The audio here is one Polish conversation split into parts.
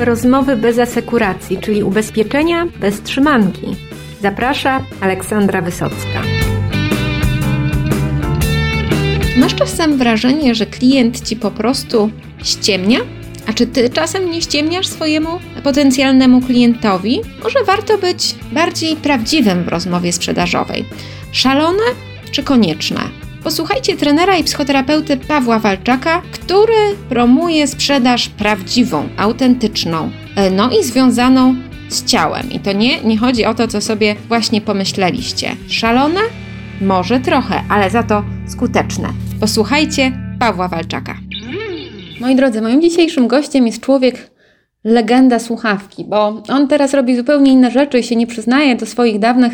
Rozmowy bez asekuracji, czyli ubezpieczenia bez trzymanki. Zaprasza Aleksandra Wysocka. Masz czasem wrażenie, że klient ci po prostu ściemnia? A czy ty czasem nie ściemniasz swojemu potencjalnemu klientowi? Może warto być bardziej prawdziwym w rozmowie sprzedażowej. Szalone czy konieczne? Posłuchajcie trenera i psychoterapeuty Pawła Walczaka, który promuje sprzedaż prawdziwą, autentyczną, e, no i związaną z ciałem. I to nie, nie chodzi o to, co sobie właśnie pomyśleliście. Szalone? Może trochę, ale za to skuteczne. Posłuchajcie Pawła Walczaka. Moi drodzy, moim dzisiejszym gościem jest człowiek, legenda słuchawki, bo on teraz robi zupełnie inne rzeczy i się nie przyznaje do swoich dawnych,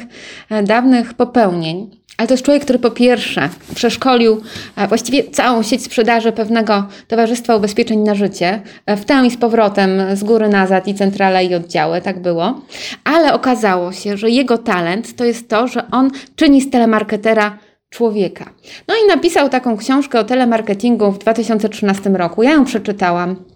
e, dawnych popełnień. Ale to jest człowiek, który po pierwsze przeszkolił e, właściwie całą sieć sprzedaży pewnego Towarzystwa Ubezpieczeń na Życie, e, w tam i z powrotem, z góry nazad i centrala i oddziały, tak było. Ale okazało się, że jego talent to jest to, że on czyni z telemarketera człowieka. No i napisał taką książkę o telemarketingu w 2013 roku. Ja ją przeczytałam.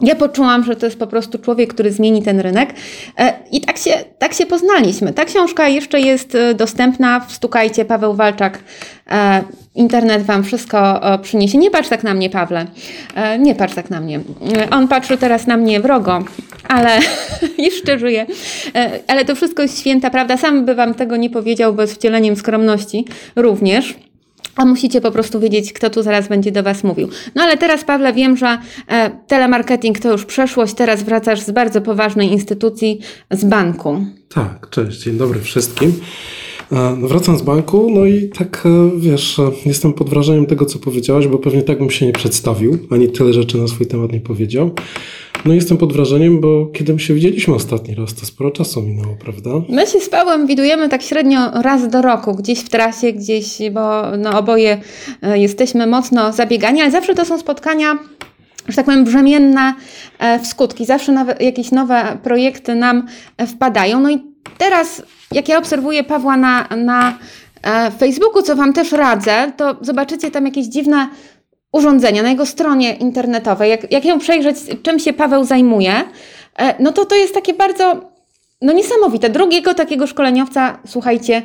Ja poczułam, że to jest po prostu człowiek, który zmieni ten rynek e, i tak się, tak się poznaliśmy. Ta książka jeszcze jest e, dostępna, wstukajcie Paweł Walczak, e, internet Wam wszystko przyniesie. Nie patrz tak na mnie, Pawle, nie patrz tak na mnie. On patrzy teraz na mnie wrogo, ale jeszcze żyje. Ale to wszystko jest święta prawda. Sam by Wam tego nie powiedział, bo z wcieleniem skromności również. A musicie po prostu wiedzieć, kto tu zaraz będzie do Was mówił. No ale teraz, Pawle, wiem, że e, telemarketing to już przeszłość, teraz wracasz z bardzo poważnej instytucji, z banku. Tak, cześć, dzień dobry wszystkim. E, wracam z banku, no i tak e, wiesz, e, jestem pod wrażeniem tego, co powiedziałaś, bo pewnie tak bym się nie przedstawił, ani tyle rzeczy na swój temat nie powiedział. No jestem pod wrażeniem, bo kiedy my się widzieliśmy ostatni raz, to sporo czasu minęło, prawda? My się z Pawłem widujemy tak średnio raz do roku, gdzieś w trasie, gdzieś, bo no oboje jesteśmy mocno zabiegani, ale zawsze to są spotkania że tak powiem, brzemienne w skutki. Zawsze jakieś nowe projekty nam wpadają. No i teraz, jak ja obserwuję Pawła na, na Facebooku, co Wam też radzę, to zobaczycie tam jakieś dziwne urządzenia na jego stronie internetowej, jak, jak ją przejrzeć, czym się Paweł zajmuje, e, no to to jest takie bardzo no niesamowite. Drugiego takiego szkoleniowca, słuchajcie,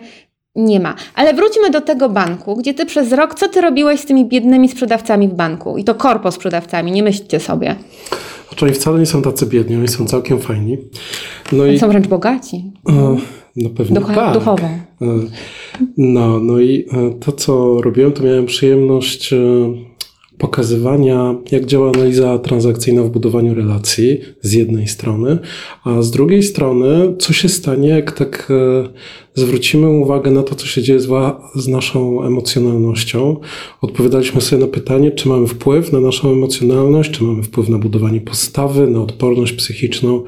nie ma. Ale wróćmy do tego banku, gdzie ty przez rok, co ty robiłeś z tymi biednymi sprzedawcami w banku? I to korpo sprzedawcami, nie myślcie sobie. Znaczy oni wcale nie są tacy biedni, oni są całkiem fajni. No i, są wręcz bogaci. E, no pewnie Ducha, tak. Duchowo. E, no, no i to, co robiłem, to miałem przyjemność pokazywania, jak działa analiza transakcyjna w budowaniu relacji z jednej strony, a z drugiej strony, co się stanie, jak tak e, zwrócimy uwagę na to, co się dzieje z, naszą emocjonalnością. Odpowiadaliśmy sobie na pytanie, czy mamy wpływ na naszą emocjonalność, czy mamy wpływ na budowanie postawy, na odporność psychiczną.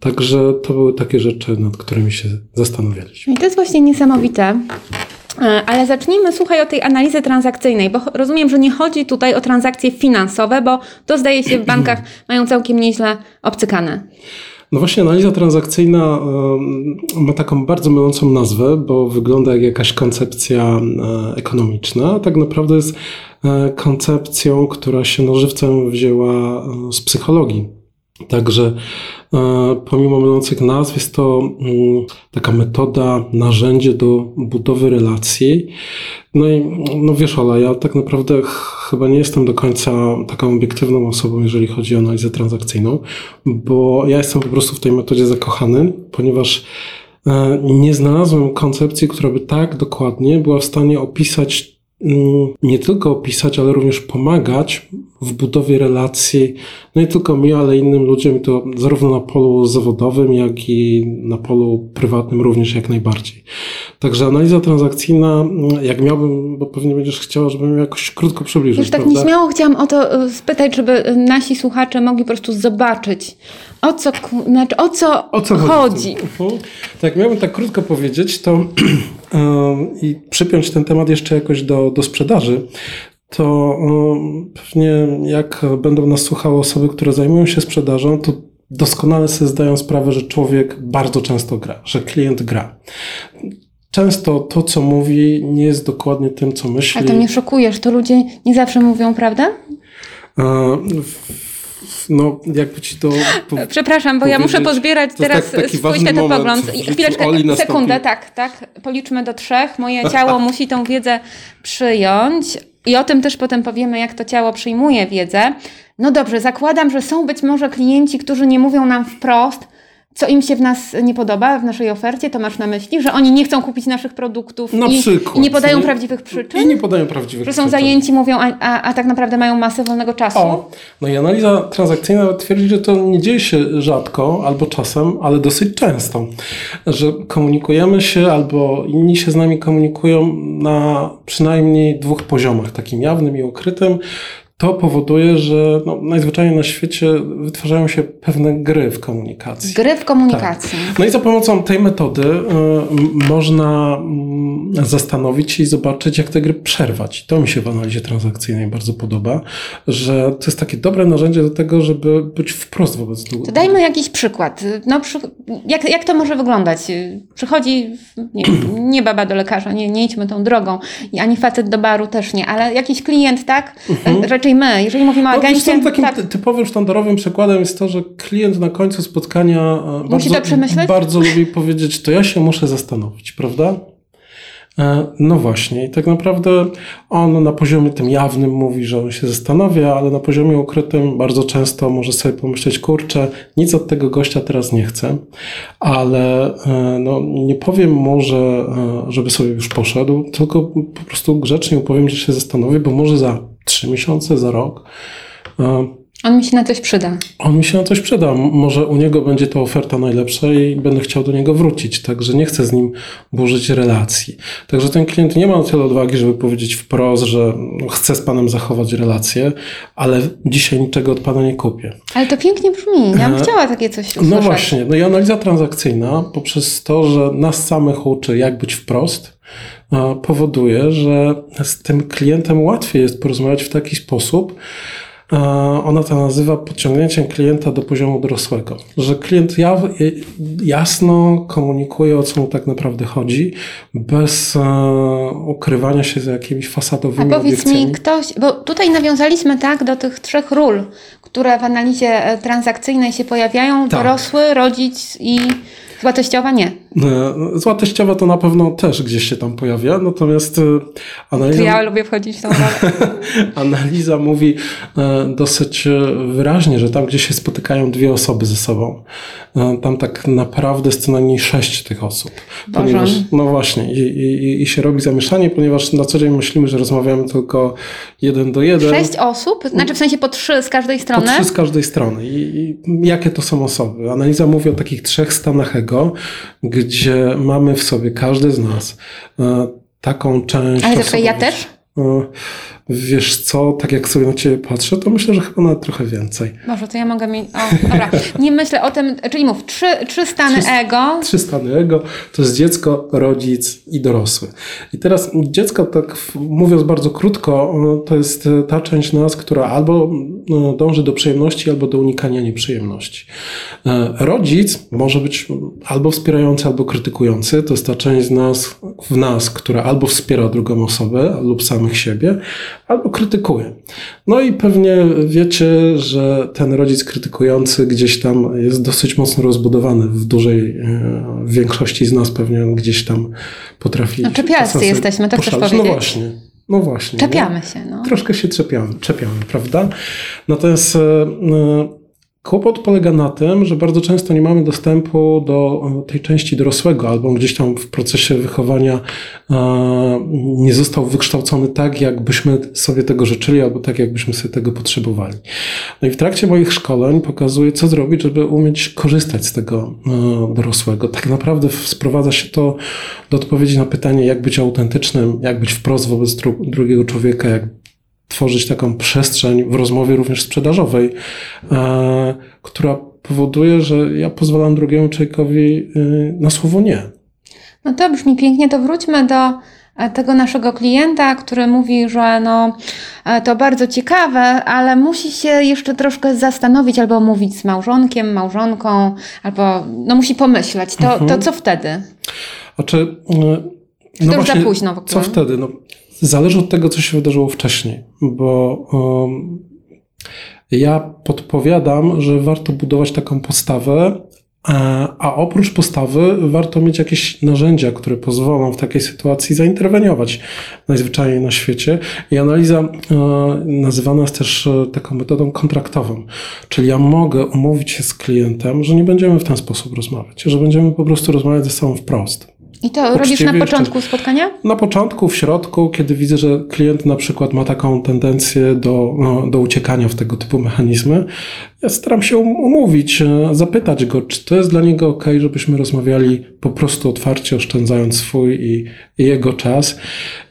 Także to były takie rzeczy, nad którymi się zastanawialiśmy. I to jest właśnie niesamowite ale zacznijmy, słuchaj, o tej analizy transakcyjnej, bo rozumiem, że nie chodzi tutaj o transakcje finansowe, bo to zdaje się w bankach mają całkiem nieźle obcykane. No właśnie, analiza transakcyjna ma taką bardzo mylącą nazwę, bo wygląda jak jakaś koncepcja e, ekonomiczna, a tak naprawdę jest e, koncepcją, która się no żywcem wzięła z psychologii. Także E, pomimo mylących nazw, jest to mm, taka metoda, narzędzie do budowy relacji. No i no wiesz, Ola, ja tak naprawdę chyba nie jestem do końca taką obiektywną osobą, jeżeli chodzi o analizę transakcyjną, bo ja jestem po prostu w tej metodzie zakochany, ponieważ e, nie znalazłem koncepcji, która by tak dokładnie była w stanie opisać nie tylko opisać, ale również pomagać w budowie relacji, no nie tylko mi, ale innym ludziom, to zarówno na polu zawodowym, jak i na polu prywatnym również jak najbardziej. Także analiza transakcyjna, jak miałbym, bo pewnie będziesz chciała, żebym jakoś krótko przybliżył. Już tak prawda? nieśmiało chciałam o to y, spytać, żeby nasi słuchacze mogli po prostu zobaczyć, o co, znaczy, o co, o co chodzi. chodzi. Mhm. Tak, miałbym tak krótko powiedzieć, to i przypiąć ten temat jeszcze jakoś do, do sprzedaży, to pewnie jak będą nas słuchały osoby, które zajmują się sprzedażą, to doskonale sobie zdają sprawę, że człowiek bardzo często gra, że klient gra. Często to, co mówi, nie jest dokładnie tym, co myśli. Ale to mnie szokujesz, to ludzie nie zawsze mówią prawdę? No jakby ci to... Przepraszam, bo ja muszę pozbierać teraz tak, swój światopogląd. Chwileczkę, sekundę, tak, tak. Policzmy do trzech. Moje ciało musi tą wiedzę przyjąć. I o tym też potem powiemy, jak to ciało przyjmuje wiedzę. No dobrze, zakładam, że są być może klienci, którzy nie mówią nam wprost, co im się w nas nie podoba, w naszej ofercie, to masz na myśli, że oni nie chcą kupić naszych produktów na i, przykład, i nie podają nie? prawdziwych przyczyn? I nie podają prawdziwych Że są przyczyn. zajęci, mówią, a, a, a, tak naprawdę mają masę wolnego czasu? O, no i analiza transakcyjna twierdzi, że to nie dzieje się rzadko albo czasem, ale dosyć często. Że komunikujemy się albo inni się z nami komunikują na przynajmniej dwóch poziomach, takim jawnym i ukrytym to powoduje, że no, najzwyczajniej na świecie wytwarzają się pewne gry w komunikacji. Gry w komunikacji. Tak. No i za pomocą tej metody y, można y, zastanowić się i zobaczyć, jak te gry przerwać. To mi się w analizie transakcyjnej bardzo podoba, że to jest takie dobre narzędzie do tego, żeby być wprost wobec długo. To dajmy jakiś przykład. No, przy, jak, jak to może wyglądać? Przychodzi, nie, nie baba do lekarza, nie, nie idźmy tą drogą, ani facet do baru też nie, ale jakiś klient, tak? Mhm raczej my, jeżeli mówimy o no, agencie. Takim tak. typowym, sztandarowym przykładem jest to, że klient na końcu spotkania e, Musi bardzo, bardzo lubi powiedzieć, to ja się muszę zastanowić, prawda? E, no właśnie, i tak naprawdę on na poziomie tym jawnym mówi, że on się zastanawia, ale na poziomie ukrytym bardzo często może sobie pomyśleć, kurczę, nic od tego gościa teraz nie chcę, ale e, no, nie powiem może, żeby sobie już poszedł, tylko po prostu grzecznie powiem, że się zastanowi, bo może za trzy miesiące, za rok. On mi się na coś przyda. On mi się na coś przyda. Może u niego będzie to oferta najlepsza i będę chciał do niego wrócić. Także nie chcę z nim burzyć relacji. Także ten klient nie ma tyle odwagi, żeby powiedzieć wprost, że chcę z panem zachować relację, ale dzisiaj niczego od pana nie kupię. Ale to pięknie brzmi. Ja bym e, chciała takie coś usłyszeć. No właśnie. No i analiza transakcyjna poprzez to, że nas samych uczy, jak być wprost, powoduje, że z tym klientem łatwiej jest porozmawiać w taki sposób, ona to nazywa podciągnięciem klienta do poziomu dorosłego. Że klient jasno komunikuje, o co mu tak naprawdę chodzi, bez e, ukrywania się za jakimiś fasadowymi A powiedz mi ktoś, bo tutaj nawiązaliśmy tak do tych trzech ról, które w analizie e, transakcyjnej się pojawiają. Tak. Dorosły, rodzic i Zła teściowa nie. E, zła teściowa to na pewno też gdzieś się tam pojawia, natomiast e, analiza... Ja lubię wchodzić rolę. analiza mówi e, dosyć wyraźnie, że tam, gdzie się spotykają dwie osoby ze sobą, tam tak naprawdę jest co najmniej sześć tych osób. Ponieważ, no właśnie, i, i, i się robi zamieszanie, ponieważ na co dzień myślimy, że rozmawiamy tylko jeden do jeden. Sześć osób? Znaczy w sensie po trzy z każdej strony? Po trzy z każdej strony. I, i jakie to są osoby? Analiza mówi o takich trzech stanach ego gdzie mamy w sobie każdy z nas e, taką część. Ale to ja też? E, wiesz co, tak jak sobie na ciebie patrzę, to myślę, że chyba nawet trochę więcej. Może to ja mogę mieć. O, dobra. Nie myślę o tym, czyli mów, trzy, trzy stany trzy, ego. Trzy stany ego to jest dziecko, rodzic i dorosły. I teraz dziecko, tak mówiąc bardzo krótko, to jest ta część nas, która albo no, dąży do przyjemności, albo do unikania nieprzyjemności. E, rodzic może być albo wspierający, albo krytykujący. To jest ta część z nas, w nas, która albo wspiera drugą osobę lub samych siebie, albo krytykuje. No i pewnie wiecie, że ten rodzic krytykujący gdzieś tam jest dosyć mocno rozbudowany w dużej e, w większości z nas pewnie gdzieś tam potrafi. No czepialscy jesteśmy, tak chcesz powiedzieć. No właśnie. No właśnie. Czepiamy się. No. Troszkę się czepiamy, czepiamy, prawda? Natomiast e, Kłopot polega na tym, że bardzo często nie mamy dostępu do e, tej części dorosłego, albo gdzieś tam w procesie wychowania e, nie został wykształcony tak, jakbyśmy sobie tego życzyli, albo tak, jakbyśmy sobie tego potrzebowali. No i w trakcie moich szkoleń pokazuję, co zrobić, żeby umieć korzystać z tego e, dorosłego. Tak naprawdę sprowadza się to do odpowiedzi na pytanie, jak być autentycznym, jak być wprost wobec drugiego człowieka, jak tworzyć taką przestrzeń w rozmowie również sprzedażowej, e, która powoduje, że ja pozwalam drugiemu człowiekowi e, na słowo nie. No to brzmi pięknie, to wróćmy do e, tego naszego klienta, który mówi, że no, to bardzo ciekawe, ale musi się jeszcze troszkę zastanowić, albo mówić z małżonkiem, małżonką, albo no, musi pomyśleć. To, mhm. to co wtedy? Znaczy, no to już za późno w ogóle. Co wtedy? No, Zależy od tego, co się wydarzyło wcześniej, bo um, Ja podpowiadam, że warto budować taką postawę, a oprócz postawy warto mieć jakieś narzędzia, które pozwolą w takiej sytuacji zainterweniować najzwyczajniej na świecie. I analiza e, nazywana jest też e, taką metodą kontraktową. Czyli ja mogę umówić się z klientem, że nie będziemy w ten sposób rozmawiać, że będziemy po prostu rozmawiać ze sobą wprost. I to robisz na początku spotkania? Na początku, w środku, kiedy widzę, że klient na przykład ma taką tendencję do, no, do uciekania w tego typu mechanizmy, ja staram się um, umówić, e, zapytać go, czy to jest dla niego ok, żebyśmy rozmawiali po prostu otwarcie, oszczędzając swój i, i jego czas.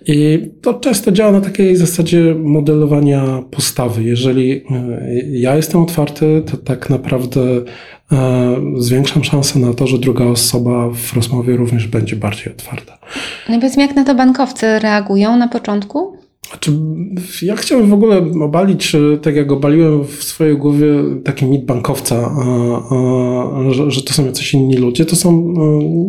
I to często działa na takiej zasadzie modelowania postawy. Jeżeli e, ja jestem otwarty, to tak naprawdę e, zwiększam szansę na to, że druga osoba w rozmowie również będzie bardziej otwarta. No i powiedzmy, jak na to bankowcy reagują na początku? Znaczy, ja chciałem w ogóle obalić, tak jak obaliłem w swojej głowie taki mit bankowca, a, a, że, że, to są jacyś inni ludzie. To są.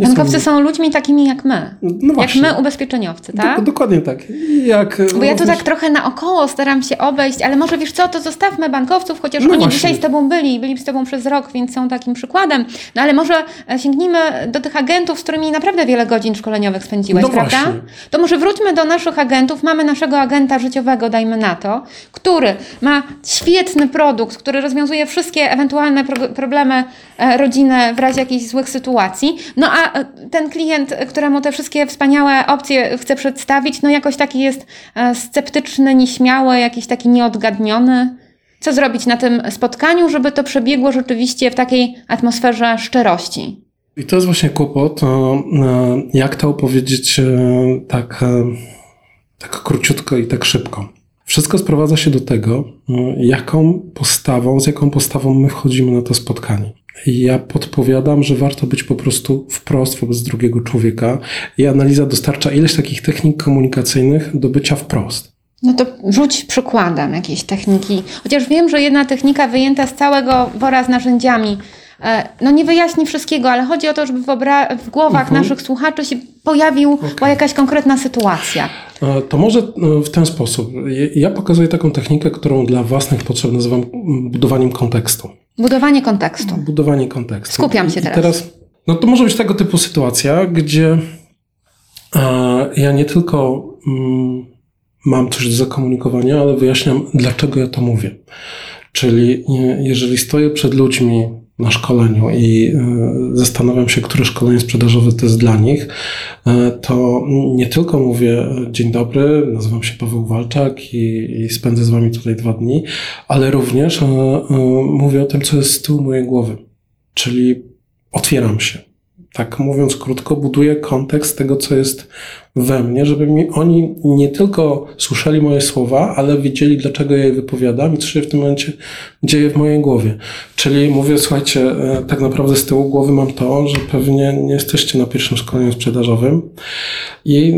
Bankowcy są... są... ludźmi takimi jak my. No jak my, ubezpieczeniowcy, tak? Do, dokładnie tak. Jak, Bo ja tu tak trochę naokoło staram się obejść, ale może wiesz co, to zostawmy bankowców, chociaż no oni właśnie. dzisiaj z Tobą byli, byli z Tobą przez rok, więc są takim przykładem. No ale może e, sięgnijmy do tych agentów, z którymi naprawdę wiele godzin szkoleniowych spędziłeś, no prawda? Właśnie. To może wróćmy do naszych agentów. Mamy naszego agenta życiowego, dajmy na to, który ma świetny produkt, który rozwiązuje wszystkie ewentualne pro problemy e, rodziny w razie jakichś złych sytuacji, no a e, ten klient, któremu te wszystkie wspaniałe opcje chce przedstawić, no jakoś taki jest e, sceptyczny, nieśmiały, jakiś taki nieodgadniony. Co zrobić na tym spotkaniu, żeby to przebiegło rzeczywiście w takiej atmosferze szczerości? I to jest właśnie kłopot, jak to opowiedzieć tak tak króciutko i tak szybko. Wszystko sprowadza się do tego, no, jaką postawą, z jaką postawą my wchodzimy na to spotkanie. Ja podpowiadam, że warto być po prostu wprost wobec drugiego człowieka i analiza dostarcza ileś takich technik komunikacyjnych do bycia wprost. No to rzuć przykładem jakiejś techniki. Chociaż wiem, że jedna technika wyjęta z całego wora z narzędziami E, no nie wyjaśni wszystkiego, ale chodzi o to, żeby w, obra- w głowach mhm. naszych słuchaczy się pojawił okay. jakaś konkretna sytuacja. E, to może e, w ten sposób. Ja pokazuję taką technikę, którą dla własnych potrzeb nazywam budowaniem kontekstu. Budowanie kontekstu. Budowanie kontekstu. Skupiam się teraz. Teraz no to może być tego typu sytuacja, gdzie ja nie tylko mm, mam coś do zakomunikowania, ale wyjaśniam, dlaczego ja to mówię. Czyli jeżeli stoję przed ludźmi na szkoleniu i e, zastanawiam się, które szkolenie sprzedażowe to jest dla nich, e, to nie tylko mówię dzień dobry, nazywam się Paweł Walczak i, i spędzę z wami tutaj dwa dni, ale również e, mówię o tym, co jest z tyłu mojej głowy. Czyli otwieram się. Tak mówiąc krótko, buduję kontekst tego, co jest we mnie, żeby mi oni nie tylko słyszeli moje słowa, ale wiedzieli, dlaczego je wypowiadam i co się w tym momencie dzieje w mojej głowie. Czyli mówię, słuchajcie, e, tak naprawdę z tyłu głowy mam to, że pewnie nie jesteście na pierwszym szkoleniu sprzedażowym i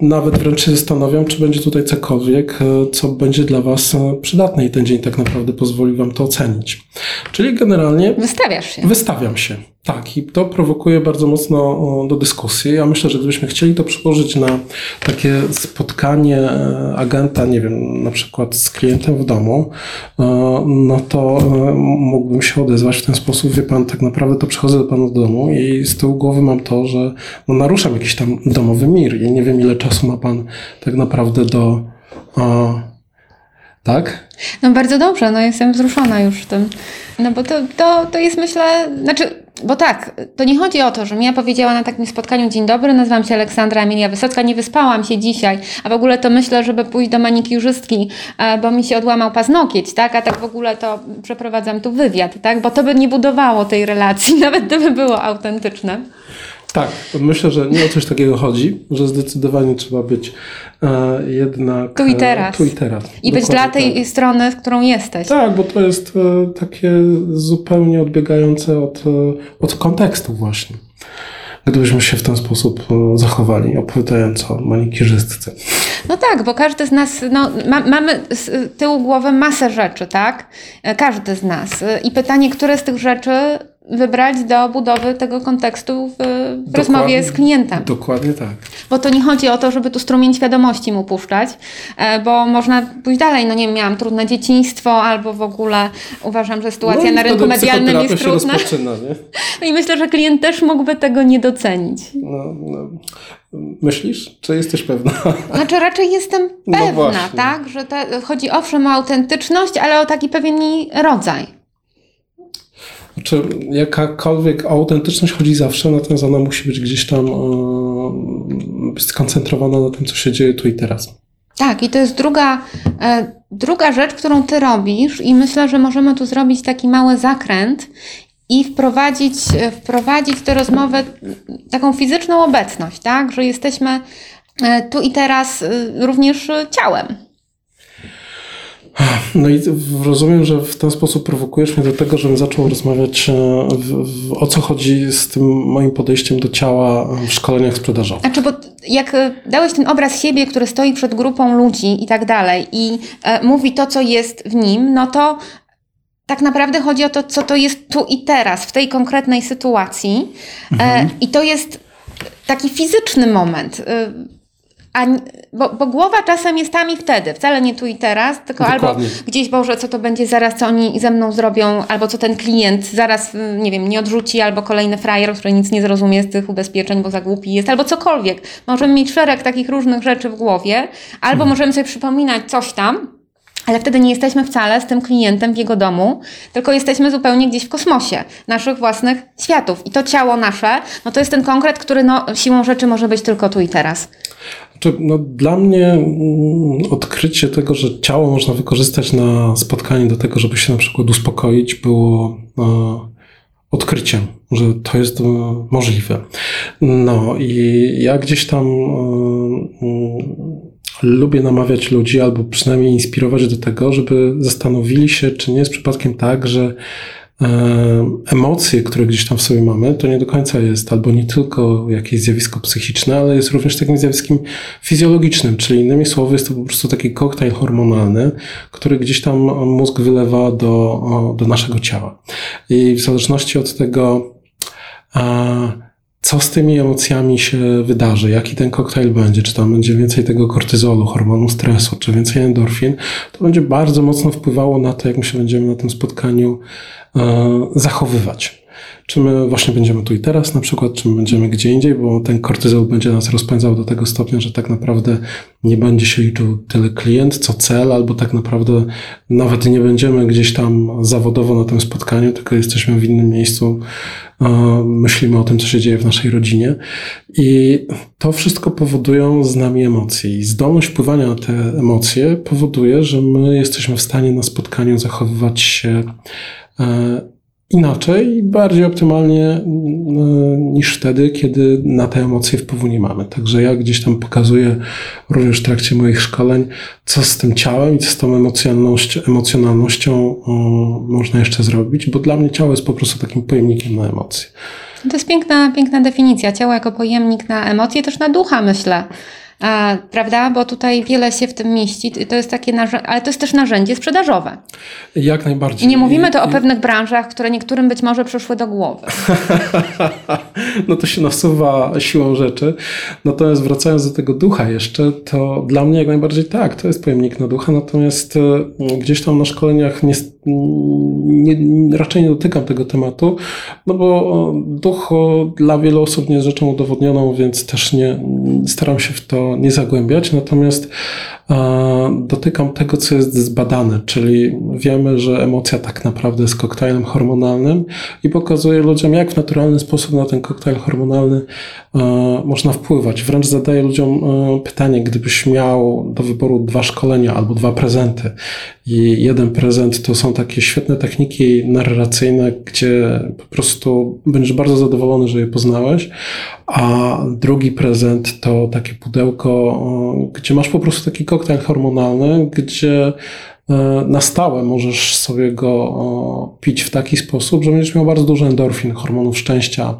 nawet wręcz się zastanawiam, czy będzie tutaj cokolwiek, e, co będzie dla Was e, przydatne i ten dzień tak naprawdę pozwoli Wam to ocenić. Czyli generalnie... Wystawiasz się. Wystawiam się. Tak, i to prowokuje bardzo mocno do dyskusji. Ja myślę, że gdybyśmy chcieli to przełożyć na takie spotkanie e, agenta, nie wiem, na przykład z klientem w domu, e, no to e, mógłbym się odezwać w ten sposób, wie pan, tak naprawdę to przychodzę do pana do domu i z tyłu głowy mam to, że no, naruszam jakiś tam domowy mir. Ja nie wiem, ile czasu ma pan tak naprawdę do tak? No bardzo dobrze, no jestem wzruszona już w tym. No bo to, to, to jest myślę, znaczy, bo tak, to nie chodzi o to, że ja powiedziała na takim spotkaniu dzień dobry, nazywam się Aleksandra Emilia Wysocka, nie wyspałam się dzisiaj, a w ogóle to myślę, żeby pójść do manikiurzystki, e, bo mi się odłamał paznokieć, tak, a tak w ogóle to przeprowadzam tu wywiad, tak, bo to by nie budowało tej relacji, nawet gdyby było autentyczne. Tak, myślę, że nie o coś takiego chodzi, że zdecydowanie trzeba być e, jednak tu i teraz. E, tu i, teraz. I być dla tej tak. strony, z którą jesteś. Tak, bo to jest e, takie zupełnie odbiegające od, e, od kontekstu właśnie. Gdybyśmy się w ten sposób e, zachowali, opowiadając o manikirzystce. No tak, bo każdy z nas, no, ma, mamy z tyłu głowy masę rzeczy, tak? Każdy z nas. I pytanie, które z tych rzeczy wybrać do budowy tego kontekstu w, w rozmowie z klientem. Dokładnie tak. Bo to nie chodzi o to, żeby tu strumień świadomości mu puszczać, e, bo można pójść dalej. No nie wiem, miałam trudne dzieciństwo, albo w ogóle uważam, że sytuacja no na rynku medialnym jest trudna. nie? No i myślę, że klient też mógłby tego nie docenić. No, no. Myślisz? Czy jesteś pewna? Znaczy raczej jestem no pewna, no tak? Że to, chodzi owszem o autentyczność, ale o taki pewien rodzaj. Znaczy, jakakolwiek autentyczność chodzi zawsze, natomiast ona musi być gdzieś tam e, skoncentrowana na tym, co się dzieje tu i teraz. Tak, i to jest druga, e, druga rzecz, którą ty robisz, i myślę, że możemy tu zrobić taki mały zakręt i wprowadzić, e, wprowadzić tę rozmowę taką fizyczną obecność, tak? Że jesteśmy tu i teraz również ciałem. No i rozumiem, że w ten sposób prowokujesz mnie do tego, żebym zaczął rozmawiać w, w, o co chodzi z tym moim podejściem do ciała w szkoleniach sprzedażowych. Znaczy, bo jak dałeś ten obraz siebie, który stoi przed grupą ludzi i tak dalej i e, mówi to, co jest w nim, no to tak naprawdę chodzi o to, co to jest tu i teraz, w tej konkretnej sytuacji. E, mhm. I to jest taki fizyczny moment. E, a, bo, bo, głowa czasem jest tam i wtedy, wcale nie tu i teraz, tylko Dokładnie. albo gdzieś, Boże, co to będzie zaraz, co oni ze mną zrobią, albo co ten klient zaraz, y, nie wiem, nie odrzuci, albo kolejny frajer, który nic nie zrozumie z tych ubezpieczeń, bo za głupi jest, albo cokolwiek. Możemy mieć szereg takich różnych rzeczy w głowie, albo mhm. możemy sobie przypominać coś tam, ale wtedy nie jesteśmy wcale z tym klientem w jego domu, tylko jesteśmy zupełnie gdzieś w kosmosie, naszych własnych światów. I to ciało nasze, no to jest ten konkret, który no, siłą rzeczy może być tylko tu i teraz. No, dla mnie mm, odkrycie tego, że ciało można wykorzystać na spotkanie do tego, żeby się na przykład uspokoić, było e, odkryciem, że to jest e, możliwe. No i ja gdzieś tam e, lubię namawiać ludzi, albo przynajmniej inspirować do tego, żeby zastanowili się, czy nie jest przypadkiem tak, że emocje, które gdzieś tam w sobie mamy, to nie do końca jest albo nie tylko jakieś zjawisko psychiczne, ale jest również takim zjawiskiem fizjologicznym, czyli innymi słowy jest to po prostu taki koktajl hormonalny, który gdzieś tam mózg wylewa do, do naszego ciała. I w zależności od tego, co z tymi emocjami się wydarzy, jaki ten koktajl będzie, czy tam będzie więcej tego kortyzolu, hormonu stresu, czy więcej endorfin, to będzie bardzo mocno wpływało na to, jak my się będziemy na tym spotkaniu e, zachowywać. Czy my właśnie będziemy tu i teraz na przykład, czy my będziemy gdzie indziej, bo ten kortyzol będzie nas rozpędzał do tego stopnia, że tak naprawdę nie będzie się liczył tyle klient, co cel, albo tak naprawdę nawet nie będziemy gdzieś tam zawodowo na tym spotkaniu, tylko jesteśmy w innym miejscu, myślimy o tym, co się dzieje w naszej rodzinie. I to wszystko powodują z nami emocje. I zdolność wpływania na te emocje powoduje, że my jesteśmy w stanie na spotkaniu zachowywać się e, inaczej, bardziej optymalnie mm, niż wtedy, kiedy na te emocje wpływu nie mamy. Także ja gdzieś tam pokazuję również w trakcie moich szkoleń, co z tym ciałem i co z tą emocjonalnością, emocjonalnością można jeszcze zrobić, bo dla mnie ciało jest po prostu takim pojemnikiem na emocje. To jest piękna, piękna definicja. Ciało jako pojemnik na emocje, też na ducha, myślę. Prawda? Bo tutaj wiele się w tym mieści. To jest takie, ale to jest też narzędzie sprzedażowe. Jak najbardziej. I nie mówimy to o pewnych branżach, które niektórym być może przyszły do głowy. no to się nasuwa siłą rzeczy. Natomiast wracając do tego ducha jeszcze, to dla mnie jak najbardziej tak, to jest pojemnik na ducha, natomiast e, gdzieś tam na szkoleniach nie, nie, raczej nie dotykam tego tematu, no bo duch dla wielu osób nie jest rzeczą udowodnioną, więc też nie staram się w to nie zagłębiać, natomiast dotykam tego, co jest zbadane, czyli wiemy, że emocja tak naprawdę jest koktajlem hormonalnym i pokazuje ludziom, jak w naturalny sposób na ten koktajl hormonalny można wpływać. Wręcz zadaję ludziom pytanie, gdybyś miał do wyboru dwa szkolenia albo dwa prezenty i jeden prezent to są takie świetne techniki narracyjne, gdzie po prostu będziesz bardzo zadowolony, że je poznałeś, a drugi prezent to takie pudełko, gdzie masz po prostu taki koktajl hormonalny, gdzie e, na stałe możesz sobie go pić w taki sposób, że będziesz miał bardzo dużo endorfin, hormonów szczęścia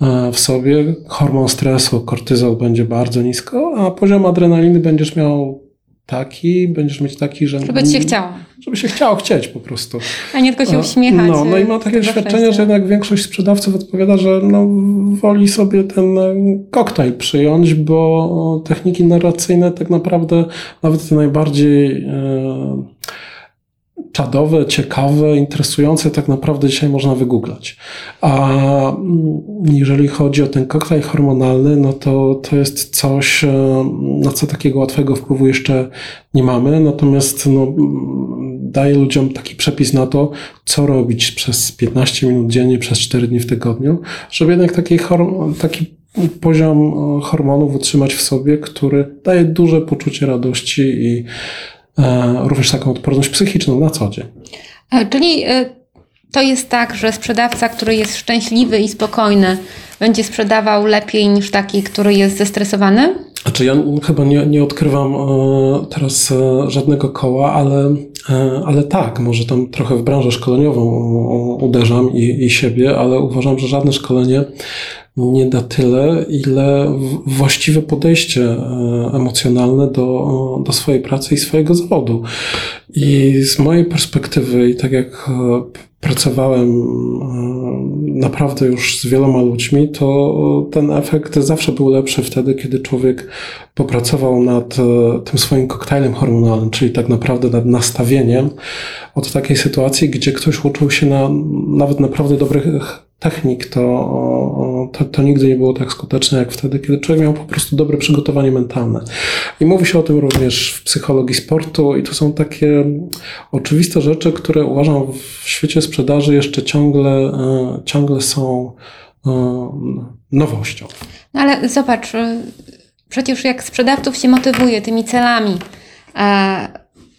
e, w sobie. Hormon stresu, kortyzol będzie bardzo nisko, a poziom adrenaliny będziesz miał taki, będziesz mieć taki, że... Żeby ci się chciało. Żeby by się chciało chcieć po prostu. A nie tylko się uśmiechać. No, no i mam takie doświadczenie, że jednak większość sprzedawców odpowiada, że no, woli sobie ten koktajl przyjąć, bo techniki narracyjne tak naprawdę nawet te najbardziej e, czadowe, ciekawe, interesujące tak naprawdę dzisiaj można wygooglać. A mm, jeżeli chodzi o ten koktajl hormonalny, no to to jest coś, e, na co takiego łatwego wpływu jeszcze nie mamy, natomiast no, mm, daje ludziom taki przepis na to, co robić przez 15 minut dziennie, przez 4 dni w tygodniu, żeby jednak taki, taki poziom e, hormonów utrzymać w sobie, który daje duże poczucie radości i również taką odporność psychiczną na co dzień. E, czyli e, to jest tak, że sprzedawca, który jest szczęśliwy i spokojny, będzie sprzedawał lepiej niż taki, który jest zestresowany? Znaczy ja chyba nie, nie odkrywam teraz żadnego koła, ale, ale tak, może tam trochę w branżę szkoleniową uderzam i, i siebie, ale uważam, że żadne szkolenie nie da tyle, ile właściwe podejście e, emocjonalne do, do swojej pracy i swojego zawodu. I z mojej perspektywy, i tak jak e, pracowałem e, naprawdę już z wieloma ludźmi, to ten efekt zawsze był lepszy wtedy, kiedy człowiek popracował nad tym swoim koktajlem hormonalnym, czyli tak naprawdę nad nastawieniem od takiej sytuacji, gdzie ktoś uczył się na nawet naprawdę dobrych technik, to, to, to, nigdy nie było tak skuteczne jak wtedy, kiedy człowiek miał po prostu dobre przygotowanie mentalne. I mówi się o tym również w psychologii sportu, i to są takie oczywiste rzeczy, które uważam w świecie sprzedaży jeszcze ciągle, e, ciągle są e, nowością. No ale zobacz, e, przecież jak sprzedawców się motywuje tymi celami,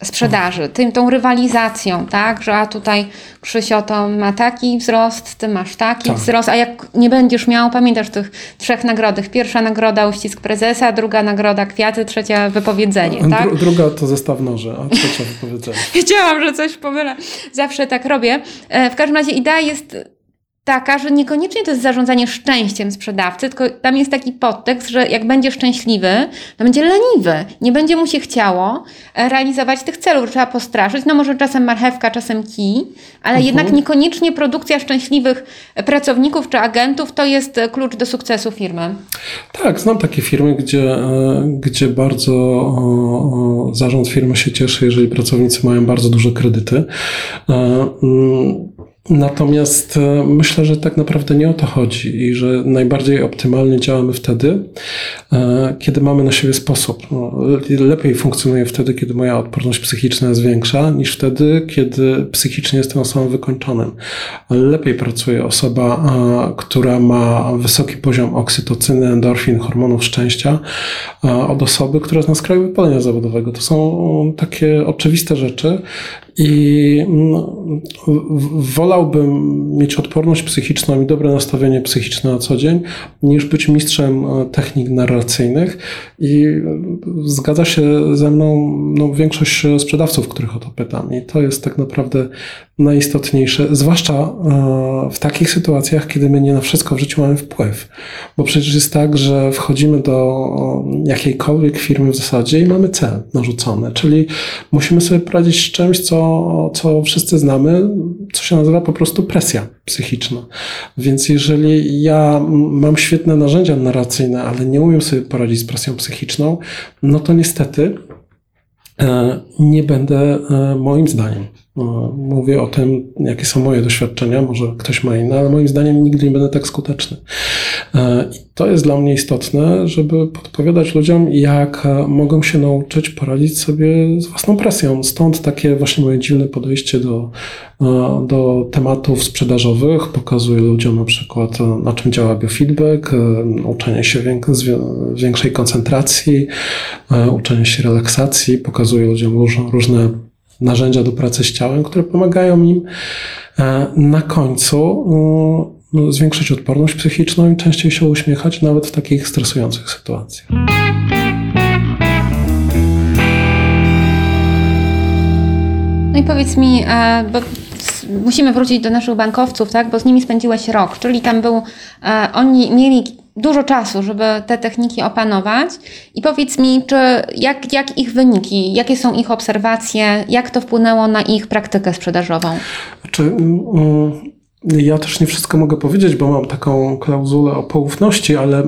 sprzedaży, tym, tą rywalizacją, tak, że a tutaj Krzysio to ma taki wzrost, ty masz taki tak. wzrost, a jak nie będziesz miał, pamiętasz tych trzech nagrodach, pierwsza nagroda uścisk prezesa, druga nagroda kwiaty, trzecia wypowiedzenie, tak? Dru druga to zestaw noży, a trzecia wypowiedzenie. Wiedziałam, że coś pomylę. Zawsze tak robię. E, w każdym razie idea jest taka, że niekoniecznie to jest zarządzanie szczęściem sprzedawcy, tylko tam jest taki podtekst, że jak będzie szczęśliwy, to będzie leniwy. Nie będzie mu się chciało e, realizować tych celów. Trzeba postraszyć. No może czasem marchewka, czasem kij, ale mhm. jednak niekoniecznie produkcja szczęśliwych pracowników czy agentów to jest klucz do sukcesu firmy. Tak, znam takie firmy, gdzie, e, gdzie bardzo zarząd firmy się cieszy, jeżeli pracownicy mają bardzo duże kredyty. E, mm, Natomiast e, myślę, że tak naprawdę nie o to chodzi i że najbardziej optymalnie działamy wtedy, e, kiedy mamy na siebie sposób. No, lepiej funkcjonuje wtedy, kiedy moja odporność psychiczna jest większa, niż wtedy, kiedy psychicznie jestem osobą wykończonym. Lepiej pracuje osoba, która ma wysoki poziom oksytocyny, endorfin, hormonów szczęścia, od osoby, która jest na skraju wypalenia zawodowego. To są takie oczywiste rzeczy i no, wolałbym mieć odporność psychiczną i dobre nastawienie psychiczne na co dzień, niż być mistrzem e, technik narracyjnych. I zgadza się ze mną no, większość sprzedawców, których o to pytam. I to jest tak naprawdę najistotniejsze, zwłaszcza e, w takich sytuacjach, kiedy my nie na wszystko w życiu mamy wpływ. Bo przecież jest tak, że wchodzimy do jakiejkolwiek firmy w zasadzie i mamy cel narzucony, czyli musimy sobie poradzić z czymś, co, co wszyscy znamy, co się nazywa po prostu presja psychiczna. Więc jeżeli ja mam świetne narzędzia narracyjne, ale nie umiem sobie poradzić z presją psychiczną, no to niestety e, nie będę e, moim zdaniem Mówię o tym, jakie są moje doświadczenia, może ktoś ma inne, ale moim zdaniem nigdy nie będę tak skuteczny. E, I to jest dla mnie istotne, żeby podpowiadać ludziom, jak e, mogą się nauczyć poradzić sobie z własną presją. Stąd takie właśnie moje dziwne podejście do, e, do tematów sprzedażowych. Pokazuję ludziom na przykład, na czym działa biofeedback, uczenie się większej koncentracji, uczenie się relaksacji. Pokazuję ludziom różne narzędzia do pracy z ciałem, które pomagają im e, na końcu no, zwiększyć odporność psychiczną i częściej się uśmiechać, nawet w takich stresujących sytuacjach. No i powiedz mi, e, bo musimy wrócić do naszych bankowców, tak? bo z nimi spędziłeś rok, czyli tam był, oni mieli dużo czasu, żeby te techniki opanować. I powiedz mi, czy jak, jak ich wyniki, jakie są ich obserwacje, jak to wpłynęło na ich praktykę sprzedażową? Czy, mm, ja też nie wszystko mogę powiedzieć, bo mam taką klauzulę o poufności, ale e,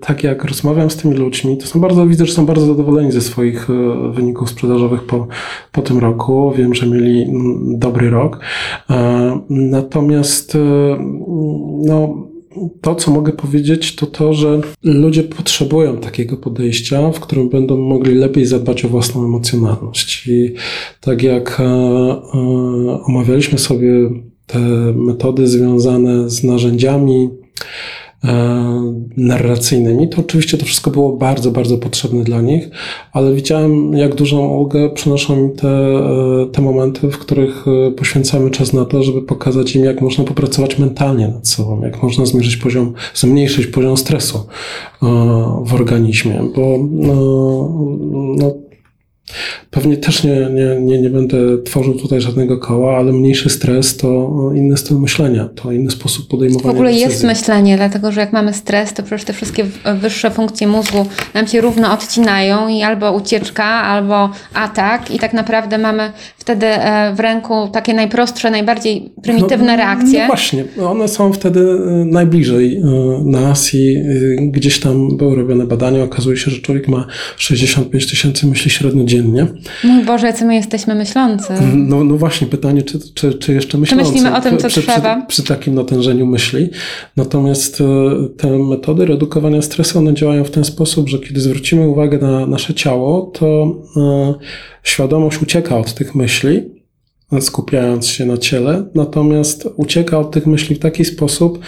tak jak rozmawiam z tymi ludźmi, to są bardzo, widzę, że są bardzo zadowoleni ze swoich e, wyników sprzedażowych po, po tym roku. Wiem, że mieli mm, dobry rok. E, natomiast no, to, co mogę powiedzieć, to to, że ludzie potrzebują takiego podejścia, w którym będą mogli lepiej zadbać o własną emocjonalność. I tak jak omawialiśmy sobie te metody związane z narzędziami e, narracyjnymi, to oczywiście to wszystko było bardzo, bardzo potrzebne dla nich, ale widziałem, jak dużą ulgę przynoszą mi te, e, te momenty, w których e, poświęcamy czas na to, żeby pokazać im, jak można popracować mentalnie nad sobą, jak można zmierzyć poziom, zmniejszyć poziom stresu w organizmie, bo no, no Pewnie też nie, nie, nie, nie będę tworzył tutaj żadnego koła, ale mniejszy stres to inny styl myślenia, to inny sposób podejmowania W ogóle decyzji. jest myślenie, dlatego że jak mamy stres, to przecież te wszystkie wyższe funkcje mózgu nam się równo odcinają i albo ucieczka, albo atak i tak naprawdę mamy wtedy e, w ręku takie najprostsze, najbardziej prymitywne no, reakcje. No właśnie, one są wtedy e, najbliżej e, nas i gdzieś tam były robione badania, okazuje się, że człowiek ma 65 tysięcy myśli średnio dziennie. Mój Boże, jacy my jesteśmy myślący. No, no właśnie, pytanie, czy, czy, czy jeszcze myślący? Czy myślimy o tym, co przy, trzeba? Przy, przy, takim natężeniu myśli. Natomiast te metody redukowania stresu, one działają w ten sposób, że kiedy zwrócimy uwagę na nasze ciało, to świadomość ucieka od tych myśli, skupiając się na ciele, natomiast ucieka od tych myśli w taki sposób,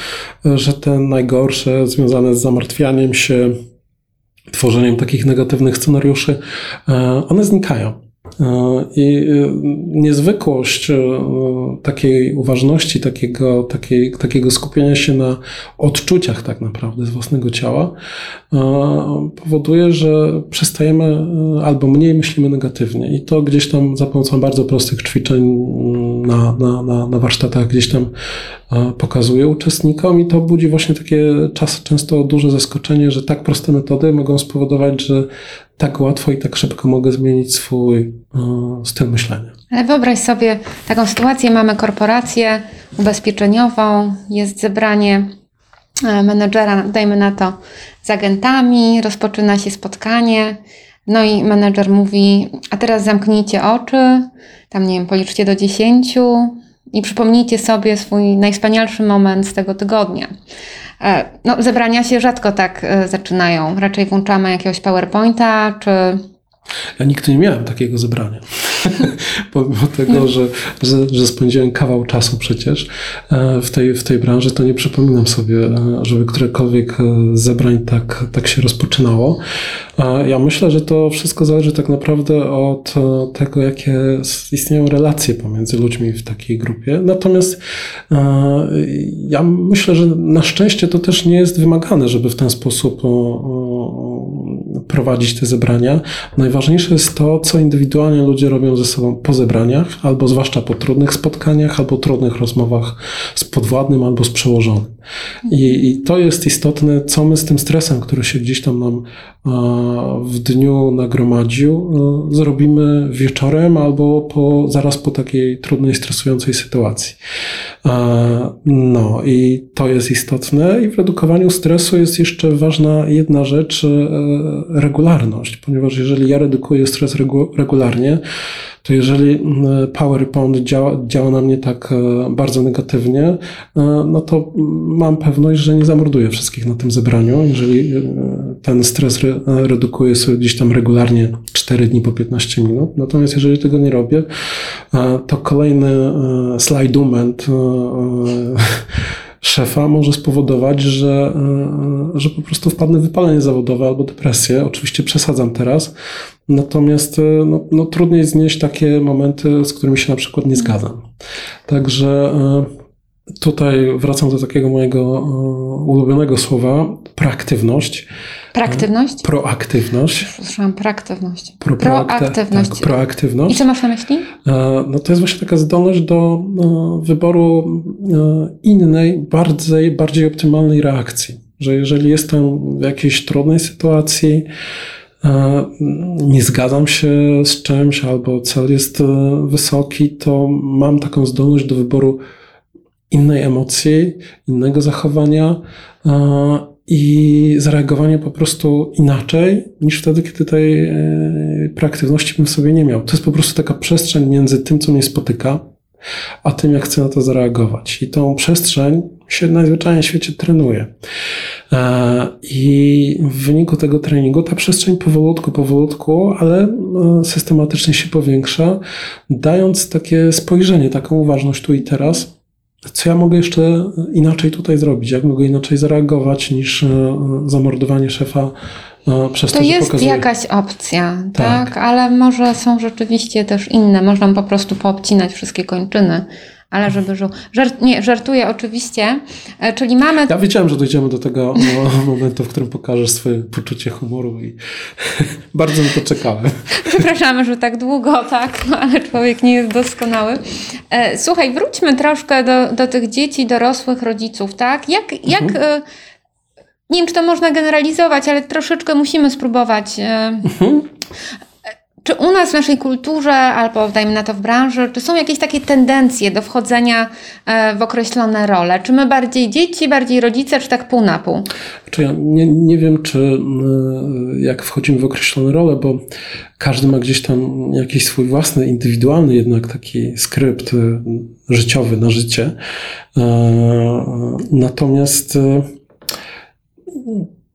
że te najgorsze związane z zamartwianiem się, tworzeniem takich negatywnych scenariuszy, e, one znikają. E, I e, niezwykłość e, takiej uważności, takiego, takiej, takiego skupienia się na odczuciach tak naprawdę z własnego ciała powoduje, że przestajemy albo mniej myślimy negatywnie. I to gdzieś tam za pomocą bardzo prostych ćwiczeń na, na, na, na warsztatach gdzieś tam pokazuje uczestnikom i to budzi właśnie takie czas, często duże zaskoczenie, że tak proste metody mogą spowodować, że tak łatwo i tak szybko mogę zmienić swój styl myślenia. Ale wyobraź sobie taką sytuację, mamy korporację ubezpieczeniową, jest zebranie e, menedżera, dajmy na to, z agentami, rozpoczyna się spotkanie, no i menedżer mówi, a teraz zamknijcie oczy, tam nie wiem, policzcie do dziesięciu i przypomnijcie sobie swój najwspanialszy moment z tego tygodnia. E, no, zebrania się rzadko tak e, zaczynają. Raczej włączamy jakiegoś PowerPointa, czy ja nigdy nie miałem takiego zebrania. Pomimo tego, że, że, że, spędziłem kawał czasu przecież e, w tej, w tej branży, to nie przypominam sobie, żeby którekolwiek zebrań tak, tak się rozpoczynało. Ja myślę, że to wszystko zależy tak naprawdę od tego, jakie istnieją relacje pomiędzy ludźmi w takiej grupie. Natomiast ja myślę, że na szczęście to też nie jest wymagane, żeby w ten sposób prowadzić te zebrania. Najważniejsze jest to, co indywidualnie ludzie robią ze sobą po zebraniach, albo zwłaszcza po trudnych spotkaniach, albo trudnych rozmowach z podwładnym, albo z przełożonym. I, I, to jest istotne, co my z tym stresem, który się gdzieś tam nam w dniu nagromadził, zrobimy wieczorem albo po, zaraz po takiej trudnej, stresującej sytuacji. No i to jest istotne. I w redukowaniu stresu jest jeszcze ważna jedna rzecz, e, regularność, ponieważ jeżeli ja redukuję stres regularnie, to jeżeli mm, PowerPoint działa, działa na mnie tak e, bardzo negatywnie, e, no to mam pewność, że nie zamorduję wszystkich na tym zebraniu. Jeżeli e, ten stres redukuję sobie gdzieś tam regularnie 4 dni po 15 minut. Natomiast jeżeli tego nie robię, to kolejny slajdument szefa może spowodować, że, że po prostu wpadnę w wypalenie zawodowe albo depresję. Oczywiście przesadzam teraz, natomiast no, no, trudniej znieść takie momenty, z którymi się na przykład nie zgadzam. Także tutaj wracam do takiego mojego ulubionego słowa, proaktywność. Proaktywność? Proaktywność. Słyszałam proaktywność. Pro, proaktywność. Tak, proaktywność. I co masz na myśli? E, no to jest właśnie taka zdolność do wyboru e, innej, bardziej, bardziej optymalnej reakcji. że jeżeli jestem w jakiejś trudnej sytuacji, e, nie zgadzam się z czymś albo cel jest e, wysoki, to mam taką zdolność do wyboru innej emocji, innego zachowania e, i zareagowania po prostu inaczej niż wtedy, kiedy tej proaktywności bym sobie nie miał. To jest po prostu taka przestrzeń między tym, co mnie spotyka, a tym, jak chcę na to zareagować. I tą przestrzeń się najzwyczajniej w świecie trenuje. E, I w wyniku tego treningu ta przestrzeń powolutku, powolutku, ale e, systematycznie się powiększa, dając takie spojrzenie, taką uważność tu i teraz. Co ja mogę jeszcze inaczej tutaj zrobić? Jak mogę inaczej zareagować niż e, zamordowanie szefa przez to, to jest pokazuje... jakaś opcja, tak. tak. Ale może są rzeczywiście też inne. Można po prostu poobcinać wszystkie kończyny. Ale żeby żu... Żart, nie, żartuję oczywiście. E, czyli mamy. Ja wiedziałem, że dojdziemy do tego momentu, w którym pokażesz swoje poczucie humoru i bardzo na to czekałem. Przepraszamy, że tak długo, tak, ale człowiek nie jest doskonały. E, słuchaj, wróćmy troszkę do, do tych dzieci, dorosłych rodziców, tak? Jak, jak mhm. E, nie wiem, czy to można generalizować, ale troszeczkę musimy spróbować. Mhm. Czy u nas w naszej kulturze, albo dajmy na to w branży, czy są jakieś takie tendencje do wchodzenia e, w określone role? Czy my bardziej dzieci, bardziej rodzice, czy tak pół na pół? Czy ja nie, nie wiem, czy e, jak wchodzimy w określone role, bo każdy ma gdzieś tam jakiś swój własny, indywidualny jednak taki skrypt życiowy na życie. Natomiast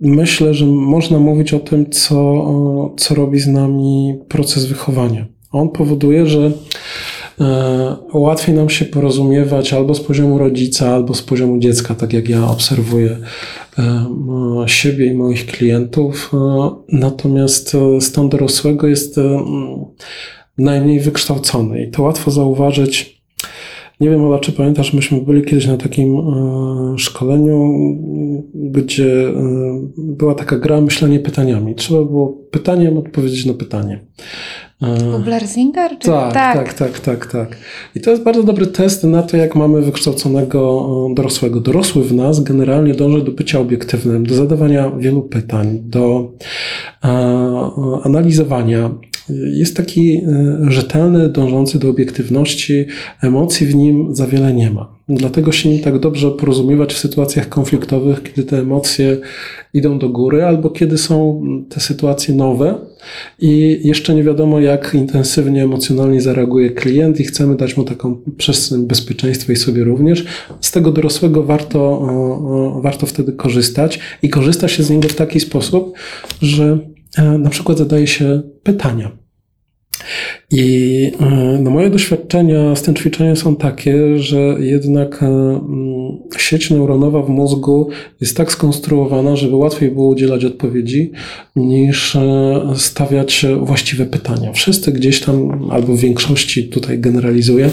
myślę, że można mówić o tym, co, co robi z nami proces wychowania. On powoduje, że e, łatwiej nam się porozumiewać albo z poziomu rodzica, albo z poziomu dziecka, tak jak ja obserwuję e, siebie i moich klientów. E, natomiast stan dorosłego jest najmniej wykształcony i to łatwo zauważyć nie wiem, Ola, czy pamiętasz, myśmy byli kiedyś na takim e, szkoleniu, gdzie e, była taka gra myślenie pytaniami. Trzeba było pytaniem odpowiedzieć na pytanie. E, Blerzinger? Czy... Tak, tak, tak, tak, tak, tak. I to jest bardzo dobry test na to, jak mamy wykształconego dorosłego. Dorosły w nas generalnie dąży do bycia obiektywnym, do zadawania wielu pytań, do analizowania jest taki e, rzetelny, dążący do obiektywności, emocji w nim za wiele nie ma. Dlatego się nim tak dobrze porozumiewać w sytuacjach konfliktowych, kiedy te emocje idą do góry, albo kiedy są te sytuacje nowe i jeszcze nie wiadomo, jak intensywnie emocjonalnie zareaguje klient, i chcemy dać mu taką przestrzeń bezpieczeństwa i sobie również. Z tego dorosłego warto, warto wtedy korzystać i korzysta się z niego w taki sposób, że na przykład zadaje się pytania. I e, no, moje doświadczenia z tym ćwiczeniem są takie, że jednak e, mm, sieć neuronowa w mózgu jest tak skonstruowana, żeby łatwiej było udzielać odpowiedzi, niż e, stawiać właściwe pytania. Wszyscy gdzieś tam, albo w większości tutaj generalizuję,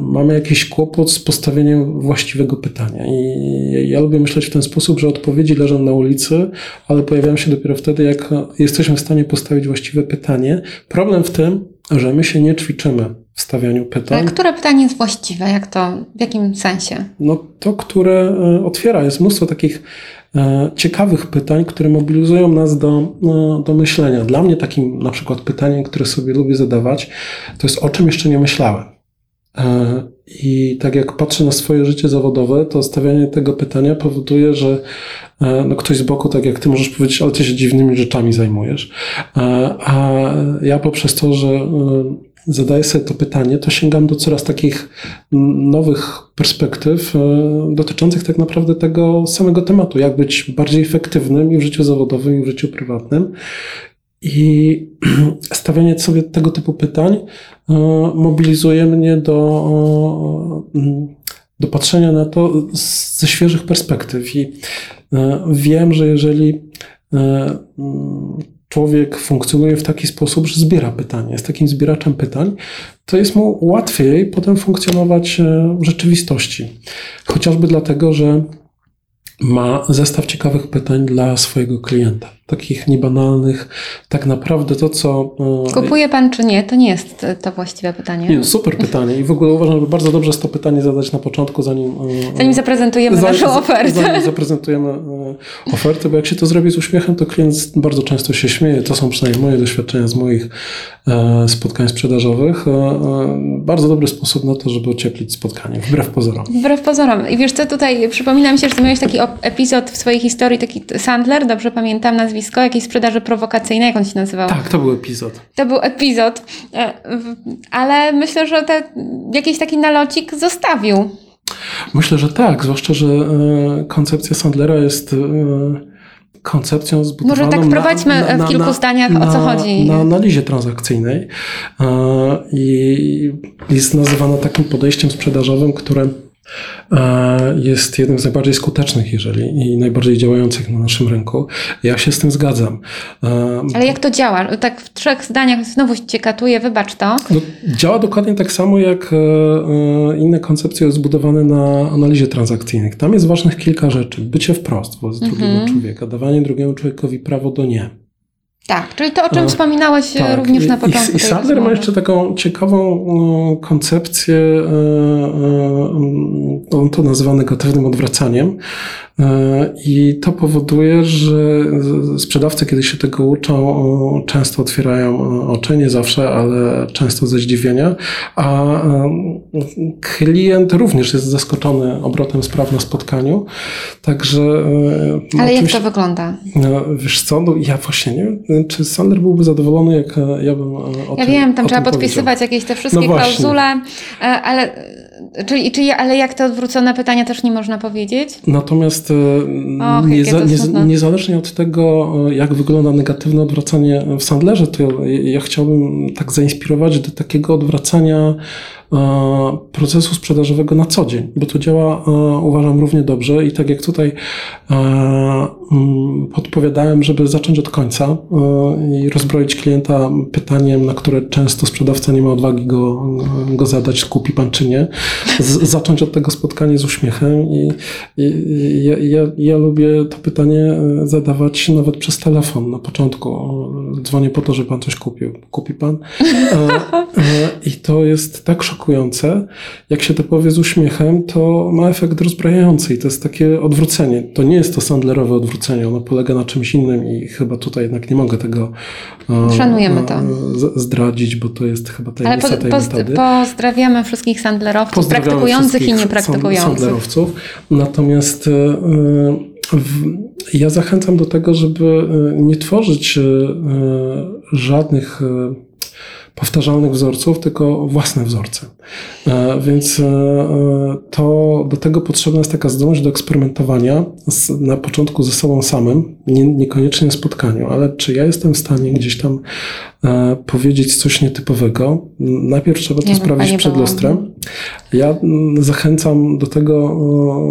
mamy jakiś kłopot z postawieniem właściwego pytania. I ja lubię myśleć w ten sposób, że odpowiedzi leżą na ulicy, ale pojawiają się dopiero wtedy, jak jesteśmy w stanie postawić właściwe pytanie. Problem w tym, że my się nie ćwiczymy w stawianiu pytań. Ale które pytanie jest właściwe? Jak to, w jakim sensie? No to, które e, otwiera. Jest mnóstwo takich e, ciekawych pytań, które mobilizują nas do, e, do myślenia. Dla mnie takim na przykład pytaniem, które sobie lubię zadawać, to jest o czym jeszcze nie myślałem. I tak jak patrzę na swoje życie zawodowe, to stawianie tego pytania powoduje, że no ktoś z boku, tak jak ty możesz powiedzieć, ale ty się dziwnymi rzeczami zajmujesz. A ja poprzez to, że zadaję sobie to pytanie, to sięgam do coraz takich nowych perspektyw dotyczących tak naprawdę tego samego tematu, jak być bardziej efektywnym i w życiu zawodowym, i w życiu prywatnym. I stawianie sobie tego typu pytań e, mobilizuje mnie do, do patrzenia na to ze świeżych perspektyw. I e, wiem, że jeżeli e, człowiek funkcjonuje w taki sposób, że zbiera pytania, jest takim zbieraczem pytań, to jest mu łatwiej potem funkcjonować w rzeczywistości. Chociażby dlatego, że ma zestaw ciekawych pytań dla swojego klienta. Takich niebanalnych. Tak naprawdę to, co... E, Kupuje pan czy nie? To nie jest to właściwe pytanie. Nie, super pytanie i w ogóle uważam, że bardzo dobrze jest to pytanie zadać na początku, zanim... E, zanim zaprezentujemy za, naszą ofertę. Zanim zaprezentujemy e, ofertę, bo jak się to zrobi z uśmiechem, to klient bardzo często się śmieje. To są przynajmniej moje doświadczenia z moich spotkań sprzedażowych. Bardzo dobry sposób na to, żeby ocieplić spotkanie, wbrew pozorom. Wbrew pozorom. I wiesz co, tutaj przypomina mi się, że miałeś taki epizod w swojej historii, taki Sandler, dobrze pamiętam nazwisko, nazwisko jakiejś sprzedaży prowokacyjnej, jak on się nazywał? Tak, to był epizod. To był epizod, e, ale myślę, że te, jakiś taki nalocik zostawił. Myślę, że tak, zwłaszcza, że e, koncepcja Sandlera jest e, koncepcją zbudowaną Może tak wprowadźmy na, na, w kilku na, zdaniach, o co chodzi. Na analizie transakcyjnej i jest nazywana takim podejściem sprzedażowym, które jest jednym z najbardziej skutecznych, jeżeli i najbardziej działających na naszym rynku. Ja się z tym zgadzam. E, Ale jak to działa? Tak w trzech zdaniach znowu cię katuję, wybacz to. No, działa dokładnie tak samo jak e, inne koncepcje zbudowane na analizie transakcyjnej. Tam jest ważnych kilka rzeczy. Bycie wprost wobec mhm. drugiego człowieka, dawanie drugiemu człowiekowi prawo do nie tak, czyli to, o czym wspominałeś e, tak. również na początku. I, i Sadler ma jeszcze taką ciekawą e, koncepcję, e, on to nazywa negatywnym odwracaniem, E, I to powoduje, że sprzedawcy, kiedy się tego uczą, często otwierają oczy, nie zawsze, ale często ze zdziwienia, a e, klient również jest zaskoczony obrotem spraw na spotkaniu. Także. E, ale jak to wygląda? Wiesz co, no ja właśnie nie wiem, czy Sander byłby zadowolony, jak ja bym o ja tym wiem, tam trzeba podpisywać jakieś te wszystkie no klauzule, ale Czyli, czyli, ale jak te odwrócone pytania też nie można powiedzieć? Natomiast Och, nieza, nie, niezależnie od tego, jak wygląda negatywne odwracanie w Sandlerze, to ja, ja chciałbym tak zainspirować do takiego odwracania E, procesu sprzedażowego na co dzień, bo to działa, e, uważam, równie dobrze i tak jak tutaj e, mm, podpowiadałem, żeby zacząć od końca i rozbroić klienta pytaniem, na które często sprzedawca nie ma odwagi go, go zadać, kupi pan czy nie, z, zacząć od tego spotkania z uśmiechem i, i ja, ja, ja lubię to pytanie zadawać nawet przez telefon na początku. Dzwonię po to, żeby pan coś kupił. Kupi pan? I to jest tak szokujące, szokujące. Jak się to powie z uśmiechem, to ma efekt rozbrajający i to jest takie odwrócenie. To nie jest to Sandlerowe odwrócenie, ono polega na czymś innym i chyba tutaj jednak nie mogę tego e, Szanujemy to. E, zdradzić, bo to jest chyba tajemnica Ale po, tej metody. Pozdrawiamy wszystkich Sandlerowców, praktykujących i niepraktykujących. Sandlerowców. Natomiast e, ja zachęcam do tego, żeby nie tworzyć żadnych powtarzalnych wzorców, tylko własne wzorce. E, więc e, to do tego potrzebna jest taka zdolność do eksperymentowania z, na początku ze sobą samym, nie, niekoniecznie w spotkaniu, ale czy ja jestem w stanie gdzieś tam e, powiedzieć coś nietypowego. Najpierw trzeba to sprawdzić przed lustrem. Ja zachęcam do tego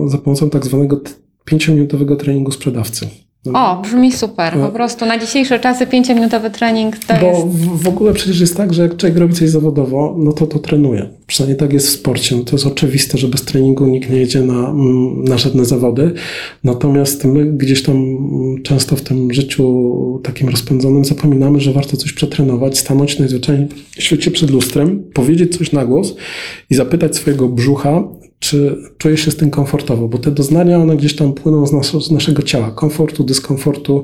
za pomocą tak zwanego pięciominutowego treningu sprzedawcy. O, brzmi super. Po prostu na dzisiejsze czasy pięciominutowy trening to Bo jest... w, ogóle przecież jest tak, że jak człowiek robi coś zawodowo, no to to trenuje. Przynajmniej tak jest w sporcie. No to jest oczywiste, że bez treningu nikt nie jedzie na, mm, na żadne zawody. Natomiast my gdzieś tam mm, często w tym życiu takim rozpędzonym zapominamy, że warto coś przetrenować, stanąć najzwyczajniej w świecie przed lustrem, powiedzieć coś na głos i zapytać swojego brzucha, czy czujesz się z tym komfortowo, bo te doznania, one gdzieś tam płyną z, nas, z naszego ciała, komfortu, dyskomfortu.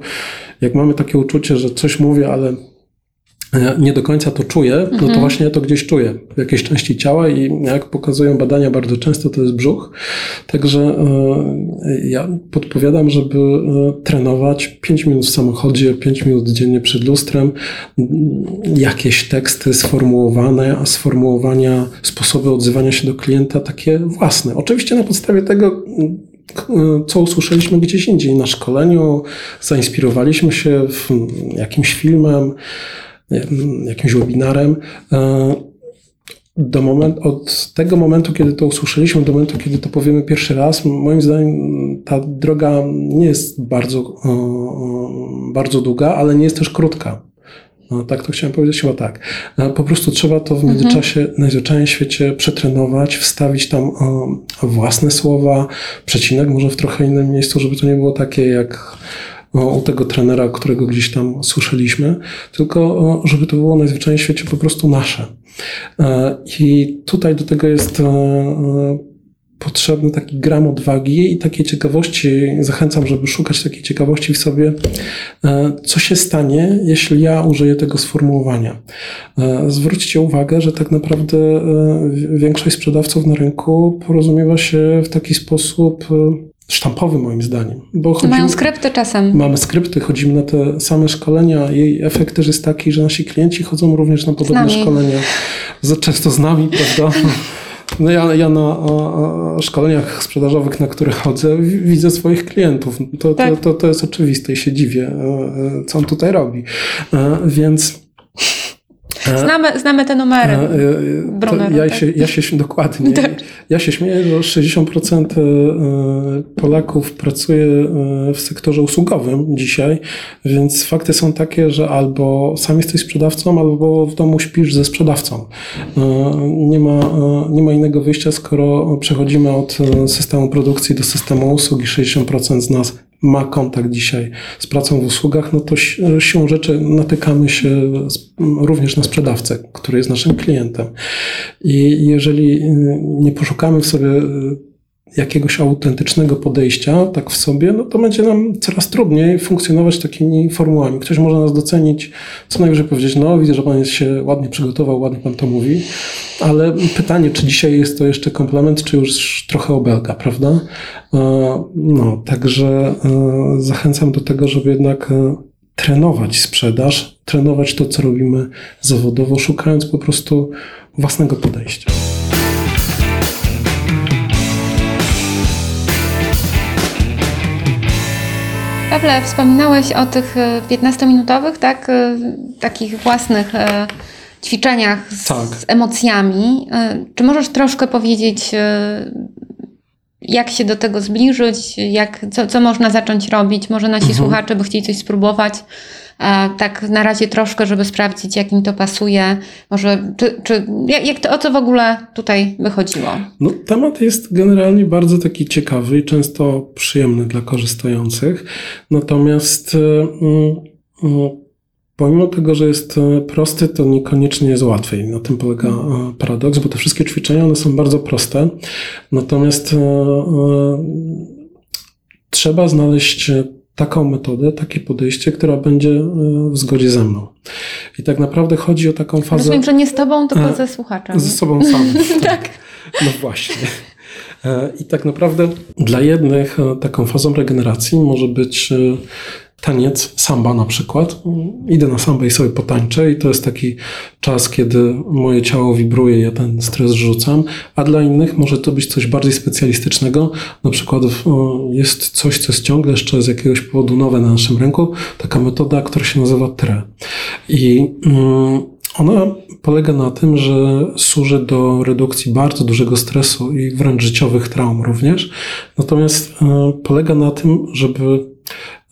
Jak mamy takie uczucie, że coś mówię, ale nie do końca to czuję, no to mhm. właśnie ja to gdzieś czuję w jakiejś części ciała i jak pokazują badania bardzo często to jest brzuch. Także e, ja podpowiadam, żeby e, trenować 5 minut w samochodzie, 5 minut dziennie przed lustrem, jakieś teksty sformułowane, a sformułowania, sposoby odzywania się do klienta takie własne. Oczywiście na podstawie tego co usłyszeliśmy gdzieś indziej na szkoleniu, zainspirowaliśmy się jakimś filmem, jakimś webinarem. E, do moment, od tego momentu, kiedy to usłyszeliśmy, do momentu, kiedy to powiemy pierwszy raz, moim zdaniem ta droga nie jest bardzo, bardzo długa, ale nie jest też krótka. No, tak to chciałem powiedzieć, chyba tak. E, po prostu trzeba to w mhm. międzyczasie mhm. najzwyczajniej w świecie przetrenować, wstawić tam własne słowa, przecinek może w trochę innym miejscu, żeby to nie było takie jak u tego trenera, którego gdzieś tam słyszeliśmy, tylko żeby to było najzwyczajniej w świecie po prostu nasze. I tutaj do tego jest potrzebny taki gram odwagi i takiej ciekawości. Zachęcam, żeby szukać takiej ciekawości w sobie, e, co się stanie, jeśli ja użyję tego sformułowania. E, zwróćcie uwagę, że tak naprawdę e, większość sprzedawców na rynku porozumiewa się w taki sposób sztampowy moim zdaniem. Bo chodzimy, Mają skrypty czasem. Mamy skrypty, chodzimy na te same szkolenia. Jej efekt też jest taki, że nasi klienci chodzą również na podobne szkolenia. Często z nami, prawda? No ja, ja na a, a szkoleniach sprzedażowych, na których chodzę, widzę swoich klientów. To, tak. to, to, to jest oczywiste i się dziwię, e, e, co on tutaj robi. E, więc znamy, znamy te numery. E, Brunera, ja, tak. się, ja się dokładnie. Tak. Ja się śmieję, że 60% e, Polaków pracuje w sektorze usługowym dzisiaj, więc fakty są takie, że albo sam jesteś sprzedawcą, albo w domu śpisz ze sprzedawcą. Nie ma, nie ma innego wyjścia, skoro przechodzimy od systemu produkcji do systemu usług i 60% z nas ma kontakt dzisiaj z pracą w usługach, no to siłą rzeczy natykamy się również na sprzedawcę, który jest naszym klientem. I jeżeli y, nie poszukamy w sobie y, jakiegoś autentycznego podejścia, tak w sobie, no to będzie nam coraz trudniej funkcjonować takimi formułami. Ktoś może nas docenić, co najwyżej powiedzieć, no widzę, że pan się ładnie przygotował, ładnie pan to mówi, ale pytanie, czy dzisiaj jest to jeszcze komplement, czy już trochę obelga, prawda? E, no, także e, zachęcam do tego, żeby jednak e, trenować sprzedaż, trenować to, co robimy zawodowo, szukając po prostu własnego podejścia. Pawle, wspominałeś o tych 15-minutowych, e, tak, e, takich własnych e, ćwiczeniach z, tak. z emocjami. Czy możesz troszkę powiedzieć, jak się do tego zbliżyć, jak, co, co można zacząć robić? Może nasi mhm. słuchacze by chcieli coś spróbować tak na razie troszkę, żeby sprawdzić, jak im to pasuje. Może, czy, czy jak, to, o co w ogóle tutaj wychodziło? No, temat jest generalnie bardzo taki ciekawy i często przyjemny dla korzystających. Natomiast yy, Pomimo tego, że jest e, prosty, to niekoniecznie jest łatwiej. Na tym polega e, paradoks, bo te wszystkie ćwiczenia one są bardzo proste. Natomiast trzeba znaleźć taką metodę, takie podejście, która będzie e, w zgodzie ze mną. I tak naprawdę chodzi o taką fazę. Rozumiem, że nie z tobą, tylko e, ze słuchaczem. Ze sobą samym. tak. No właśnie. E, I tak naprawdę dla jednych taką fazą regeneracji może być taniec, samba na przykład. Idę na sambę i sobie potańczę i to jest taki czas, kiedy moje ciało wibruje, ja ten stres rzucam, a dla innych może to być coś bardziej specjalistycznego. Na przykład jest coś, co jest ciągle jeszcze z jakiegoś powodu nowe na naszym rynku, taka metoda, która się nazywa TRE. I mm, ona polega na tym, że służy do redukcji bardzo dużego stresu i wręcz życiowych traum również. Natomiast e, polega na tym, żeby E,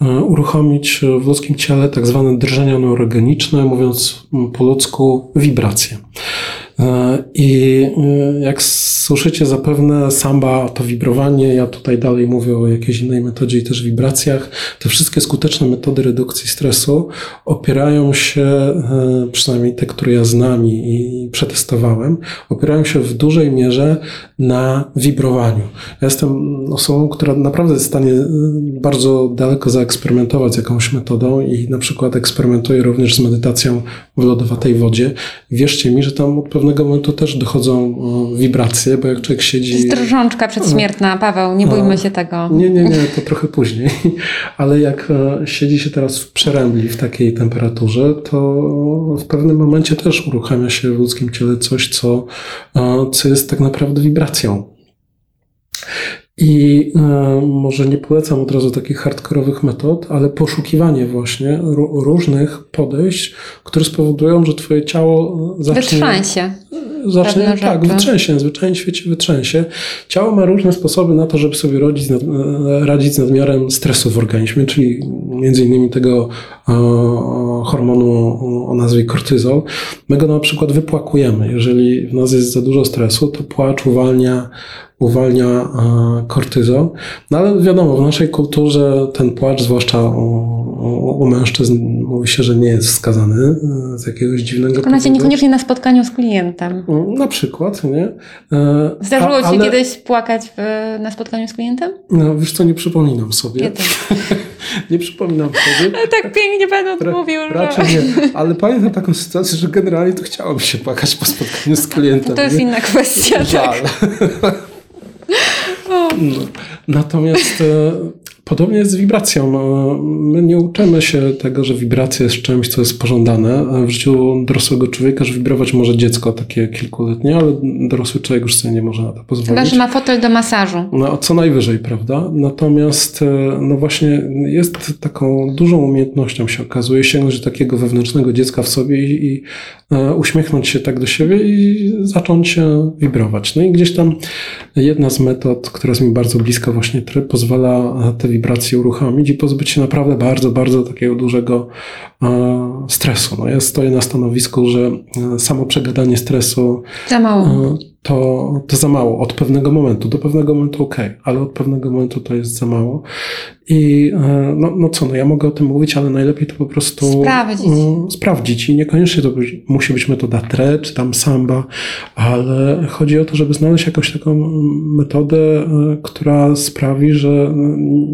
uruchomić w ludzkim ciele tak zwane drżenia neurogeniczne, mówiąc po ludzku wibracje. E, I e, jak słyszycie zapewne samba to wibrowanie, ja tutaj dalej mówię o jakiejś innej metodzie i też wibracjach. Te wszystkie skuteczne metody redukcji stresu opierają się, e, przynajmniej te, które ja znam i przetestowałem, opierają się w dużej mierze na wibrowaniu. Ja jestem osobą, która naprawdę jest w stanie bardzo daleko zaeksperymentować z jakąś metodą i na przykład eksperymentuję również z medytacją w lodowatej wodzie. Wierzcie mi, że tam od pewnego momentu też dochodzą wibracje, bo jak człowiek siedzi... Jest drżączka przedśmiertna, Paweł, nie bójmy się tego. Nie, nie, nie, to trochę później. Ale jak e, siedzi się teraz w przerębli w takiej temperaturze, to w pewnym momencie też uruchamia się w ludzkim ciele coś, co, e, co jest tak naprawdę wibracją. I e, może nie polecam od razu takich hardkorowych metod, ale poszukiwanie właśnie różnych podejść, które spowodują, że twoje ciało zacznie... Wytrząsie. Zacznie, tak, wytrzęsie, zwyczajnie w świecie wytrzęsie. Ciało ma różne sposoby na to, żeby sobie radzić, nad, radzić z nadmiarem stresu w organizmie, czyli między innymi tego e, hormonu o nazwie kortyzol. My go na przykład wypłakujemy. Jeżeli w nas jest za dużo stresu, to płacz uwalnia uwalnia e, kortyzol. No ale wiadomo, w naszej kulturze ten płacz, zwłaszcza u, u mężczyzn, mówi się, że nie jest wskazany e, z jakiegoś dziwnego powodu. Tylko niekoniecznie na spotkaniu z klientem. Mm, na przykład, nie? E, Zdarzyło A, Ci ale... kiedyś płakać w, na spotkaniu z klientem? No wiesz co, nie przypominam sobie. Ja nie przypominam sobie. Tak pięknie Pan odmówił. Ra, raczej nie, ale pamiętam taką sytuację, że generalnie to chciałoby się płakać po spotkaniu z klientem. To jest nie? inna kwestia, Żal. tak. No. Natomiast e, Podobnie jest z wibracją. No, my nie uczymy się tego, że wibracja jest czymś, co jest pożądane. W życiu dorosłego człowieka, że wibrować może dziecko takie kilkuletnie, ale dorosły człowiek już sobie nie może na to pozwolić. Chyba, że ma fotel do masażu. No, co najwyżej, prawda? Natomiast e, no właśnie jest taką dużą umiejętnością się okazuje sięgnąć do takiego wewnętrznego dziecka w sobie i, i e, uśmiechnąć się tak do siebie i zacząć wibrować. No i gdzieś tam jedna z metod, która jest mi bardzo bliska właśnie, pozwala te wibracje uruchomić i pozbyć się naprawdę bardzo, bardzo takiego dużego e, stresu. No ja stoję na stanowisku, że e, samo przegadanie stresu za mało. E, to, to za mało od pewnego momentu. Do pewnego momentu ok, ale od pewnego momentu to jest za mało. I e, no, no co, no ja mogę o tym mówić, ale najlepiej to po prostu sprawdzić. Um, sprawdzić. I niekoniecznie to być, musi być metoda tre, czy tam samba, ale chodzi o to, żeby znaleźć jakąś taką metodę, e, która sprawi, że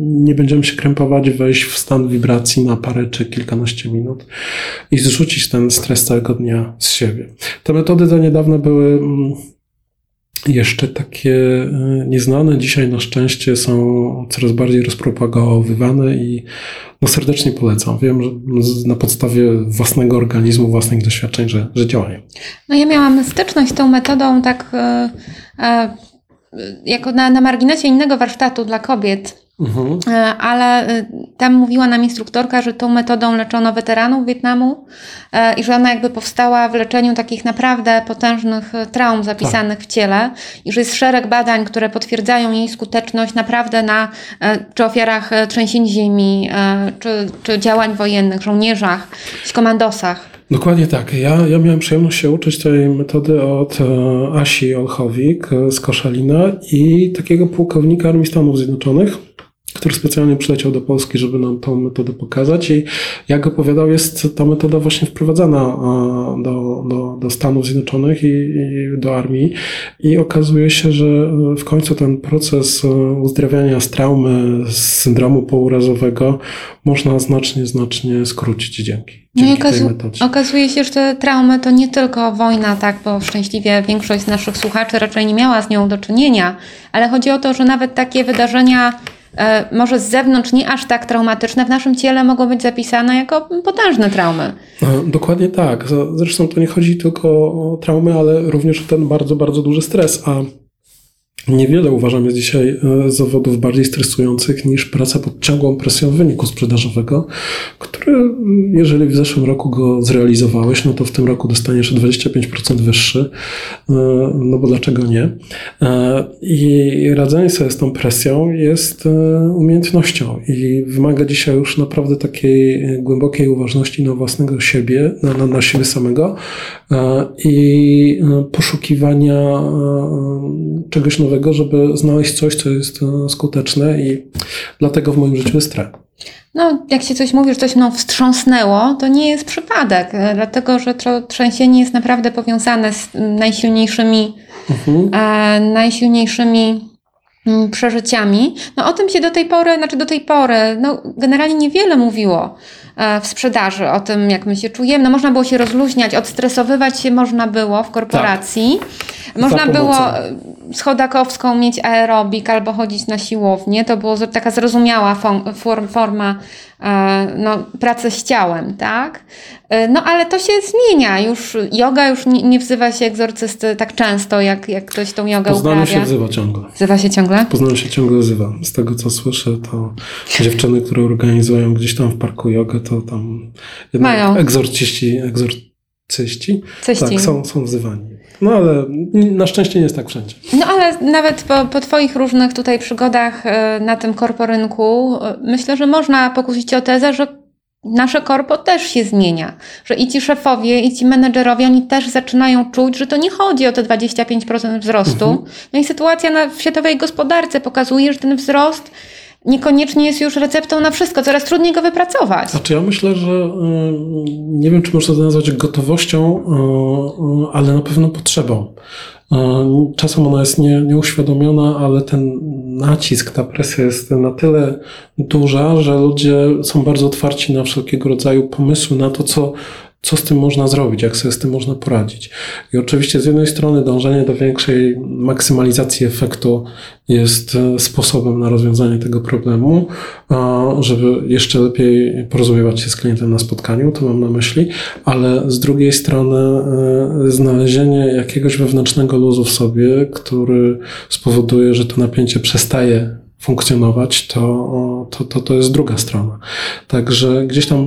nie będziemy się krępować, wejść w stan wibracji na parę czy kilkanaście minut i zrzucić ten stres całego dnia z siebie. Te metody do niedawna były mm, jeszcze takie e, nieznane. Dzisiaj na szczęście są coraz bardziej rozpropagowywane i no serdecznie polecam. Wiem, że na podstawie własnego organizmu, własnych doświadczeń, że, że działają. No ja miałam styczność z tą metodą tak e, e, jako na, na marginesie innego warsztatu dla kobiet Mhm. E, ale e, tam mówiła nam instruktorka, że tą metodą leczono weteranów Wietnamu e, i że ona jakby powstała w leczeniu takich naprawdę potężnych traum zapisanych tak. w ciele i że jest szereg badań, które potwierdzają jej skuteczność naprawdę na czy ofiarach trzęsień ziemi, czy, czy działań wojennych, żołnierzach, komandosach. Dokładnie tak. Ja, ja miałem przyjemność się uczyć tej metody od Asi Olchowik z Koszalina i takiego pułkownika Armii Stanów Zjednoczonych, który specjalnie przyleciał do Polski, żeby nam tą metodę pokazać i jak opowiadał, jest ta metoda właśnie wprowadzana do, do, do Stanów Zjednoczonych i, i do armii i okazuje się, że w końcu ten proces e, uzdrawiania z traumy, z syndromu pourazowego można znacznie, znacznie skrócić dzięki. No i okazu okazuje się, że te traumy to nie tylko wojna, tak, bo szczęśliwie większość z naszych słuchaczy raczej nie miała z nią do czynienia, ale chodzi o to, że nawet takie wydarzenia może z zewnątrz nie aż tak traumatyczne, w naszym ciele mogą być zapisane jako potężne traumy. E, dokładnie tak. Zresztą to nie chodzi tylko o traumy, ale również o ten bardzo, bardzo duży stres. A Niewiele uważam jest dzisiaj e, zawodów bardziej stresujących niż praca pod ciągłą presją wyniku sprzedażowego, który jeżeli w zeszłym roku go zrealizowałeś, no to w tym roku dostaniesz 25% wyższy, e, no bo dlaczego nie? E, I radzenie sobie z tą presją jest umiejętnością i wymaga dzisiaj już naprawdę takiej głębokiej uważności na własnego siebie, na, na, na siebie samego i poszukiwania czegoś nowego tego, żeby znaleźć coś, co jest e, skuteczne i dlatego w moim życiu jest. No, jak się coś mówi, że coś mną wstrząsnęło, to nie jest przypadek, e, dlatego że to trzęsienie jest naprawdę powiązane z najsilniejszymi, mhm. e, najsilniejszymi przeżyciami. No o tym się do tej pory, znaczy do tej pory, no generalnie niewiele mówiło. E, w sprzedaży, o tym, jak my się czujemy. No, można było się rozluźniać, odstresowywać się można było w korporacji. Tak. Można było schodakowską mieć aerobik albo chodzić na siłownię. To była taka zrozumiała forma E, no, pracę z ciałem, tak? E, no ale to się zmienia. Już yoga już nie, nie wzywa się egzorcysty tak często, jak, jak ktoś tą jogę Poznaniu uprawia. się wzywa ciągle. Wzywa się ciągle? Poznaniu się ciągle wzywa. Z tego co słyszę, to dziewczyny, które organizują gdzieś tam w parku jogę, to tam jednak Mają. egzorciści, egzor, Cyści? Cyści. Tak, są, są wzywani. No ale na szczęście nie jest tak wszędzie. No ale nawet po, po Twoich różnych tutaj przygodach e, na tym korporynku, e, myślę, że można pokusić o tezę, że nasze korpo też się zmienia. Że i ci szefowie, i ci menedżerowie, oni też zaczynają czuć, że to nie chodzi o te 25% wzrostu. Mhm. No i sytuacja na, w światowej gospodarce pokazuje, że ten wzrost niekoniecznie jest już receptą na wszystko, coraz trudniej go wypracować. Znaczy ja myślę, że y, nie wiem, czy można to nazwać gotowością, y, y, ale na pewno potrzebą. Czasem ona jest nie, nieuświadomiona, ale ten nacisk, ta presja jest na tyle duża, że ludzie są bardzo otwarci na wszelkiego rodzaju pomysły na to, co co z tym można zrobić, jak sobie z tym można poradzić. I oczywiście z jednej strony dążenie do większej maksymalizacji efektu jest e, sposobem na rozwiązanie tego problemu, żeby jeszcze lepiej porozumiewać się z klientem na spotkaniu, to mam na myśli, ale z drugiej strony e, znalezienie jakiegoś wewnętrznego luzu w sobie, który spowoduje, że to napięcie przestaje funkcjonować, to, to, to, to jest druga strona. Także gdzieś tam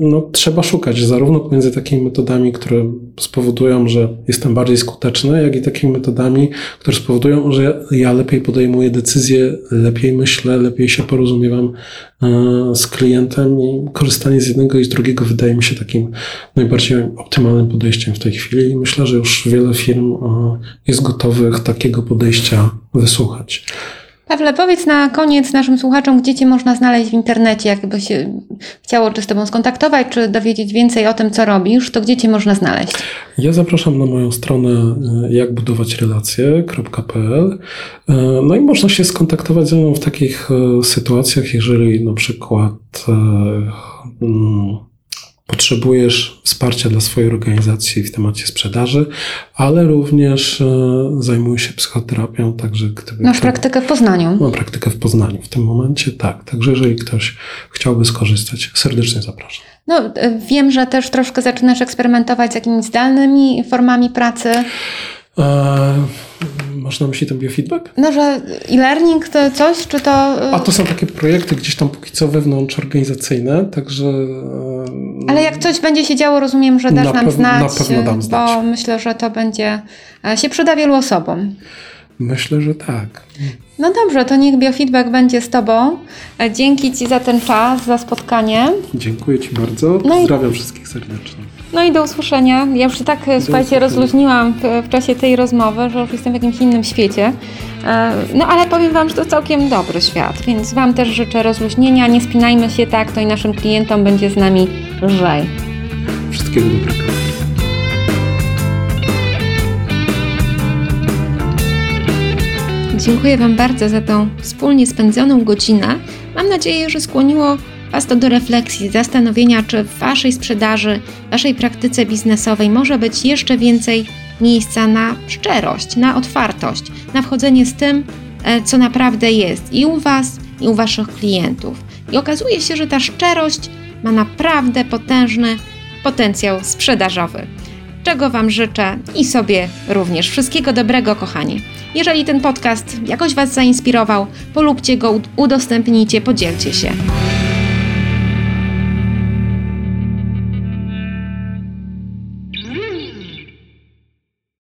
no, trzeba szukać zarówno pomiędzy takimi metodami, które spowodują, że jestem bardziej skuteczny, jak i takimi metodami, które spowodują, że ja lepiej podejmuję decyzje, lepiej myślę, lepiej się porozumiewam e, z klientem i korzystanie z jednego i z drugiego wydaje mi się takim najbardziej optymalnym podejściem w tej chwili. Myślę, że już wiele firm e, jest gotowych takiego podejścia wysłuchać. Pawle, powiedz na koniec naszym słuchaczom, gdzie Cię można znaleźć w internecie, jakby się chciało czy z Tobą skontaktować, czy dowiedzieć więcej o tym, co robisz, to gdzie Cię można znaleźć? Ja zapraszam na moją stronę e, jakbudowaćrelacje.pl e, No i można się skontaktować ze mną w takich e, sytuacjach, jeżeli na przykład mm, potrzebujesz wsparcia dla swojej organizacji w temacie sprzedaży, ale również e, zajmuję się psychoterapią, także gdyby... Masz praktykę w Poznaniu? Mam praktykę w Poznaniu w tym momencie, tak. Także jeżeli ktoś chciałby skorzystać, serdecznie zapraszam. No, e, wiem, że też troszkę zaczynasz eksperymentować z jakimiś zdalnymi formami pracy. E, masz na myśli ten biofeedback? No, że e-learning to coś, czy to... A to są takie projekty gdzieś tam póki co wewnątrzorganizacyjne, także... E, Ale jak coś będzie się działo, rozumiem, że dasz na nam znać, na pewno dam znać. bo myślę, że to będzie e, się przyda wielu osobom. Myślę, że tak. No dobrze, to niech biofeedback będzie z Tobą. Dzięki Ci za ten czas, za spotkanie. Dziękuję Ci bardzo. Pozdrawiam no i... wszystkich serdecznie. No i do usłyszenia. Ja już tak, do słuchajcie, usłyszenia. rozluźniłam w, w, czasie tej rozmowy, że już jestem w jakimś innym świecie. E, no ale powiem Wam, że to całkiem dobry świat, więc Wam też życzę rozluźnienia. Nie spinajmy się tak, to i naszym klientom będzie z nami lżej. Wszystkiego dobrego. Dziękuję Wam bardzo za tą wspólnie spędzoną godzinę. Mam nadzieję, że skłoniło Was to do refleksji, zastanowienia, czy w Waszej sprzedaży, Waszej praktyce biznesowej może być jeszcze więcej miejsca na szczerość, na otwartość, na wchodzenie z tym, e, co naprawdę jest i u Was, i u Waszych klientów. I okazuje się, że ta szczerość ma naprawdę potężny potencjał sprzedażowy. Czego Wam życzę i sobie również. Wszystkiego dobrego, kochani. Jeżeli ten podcast jakoś Was zainspirował, polubcie go, udostępnijcie, podzielcie się.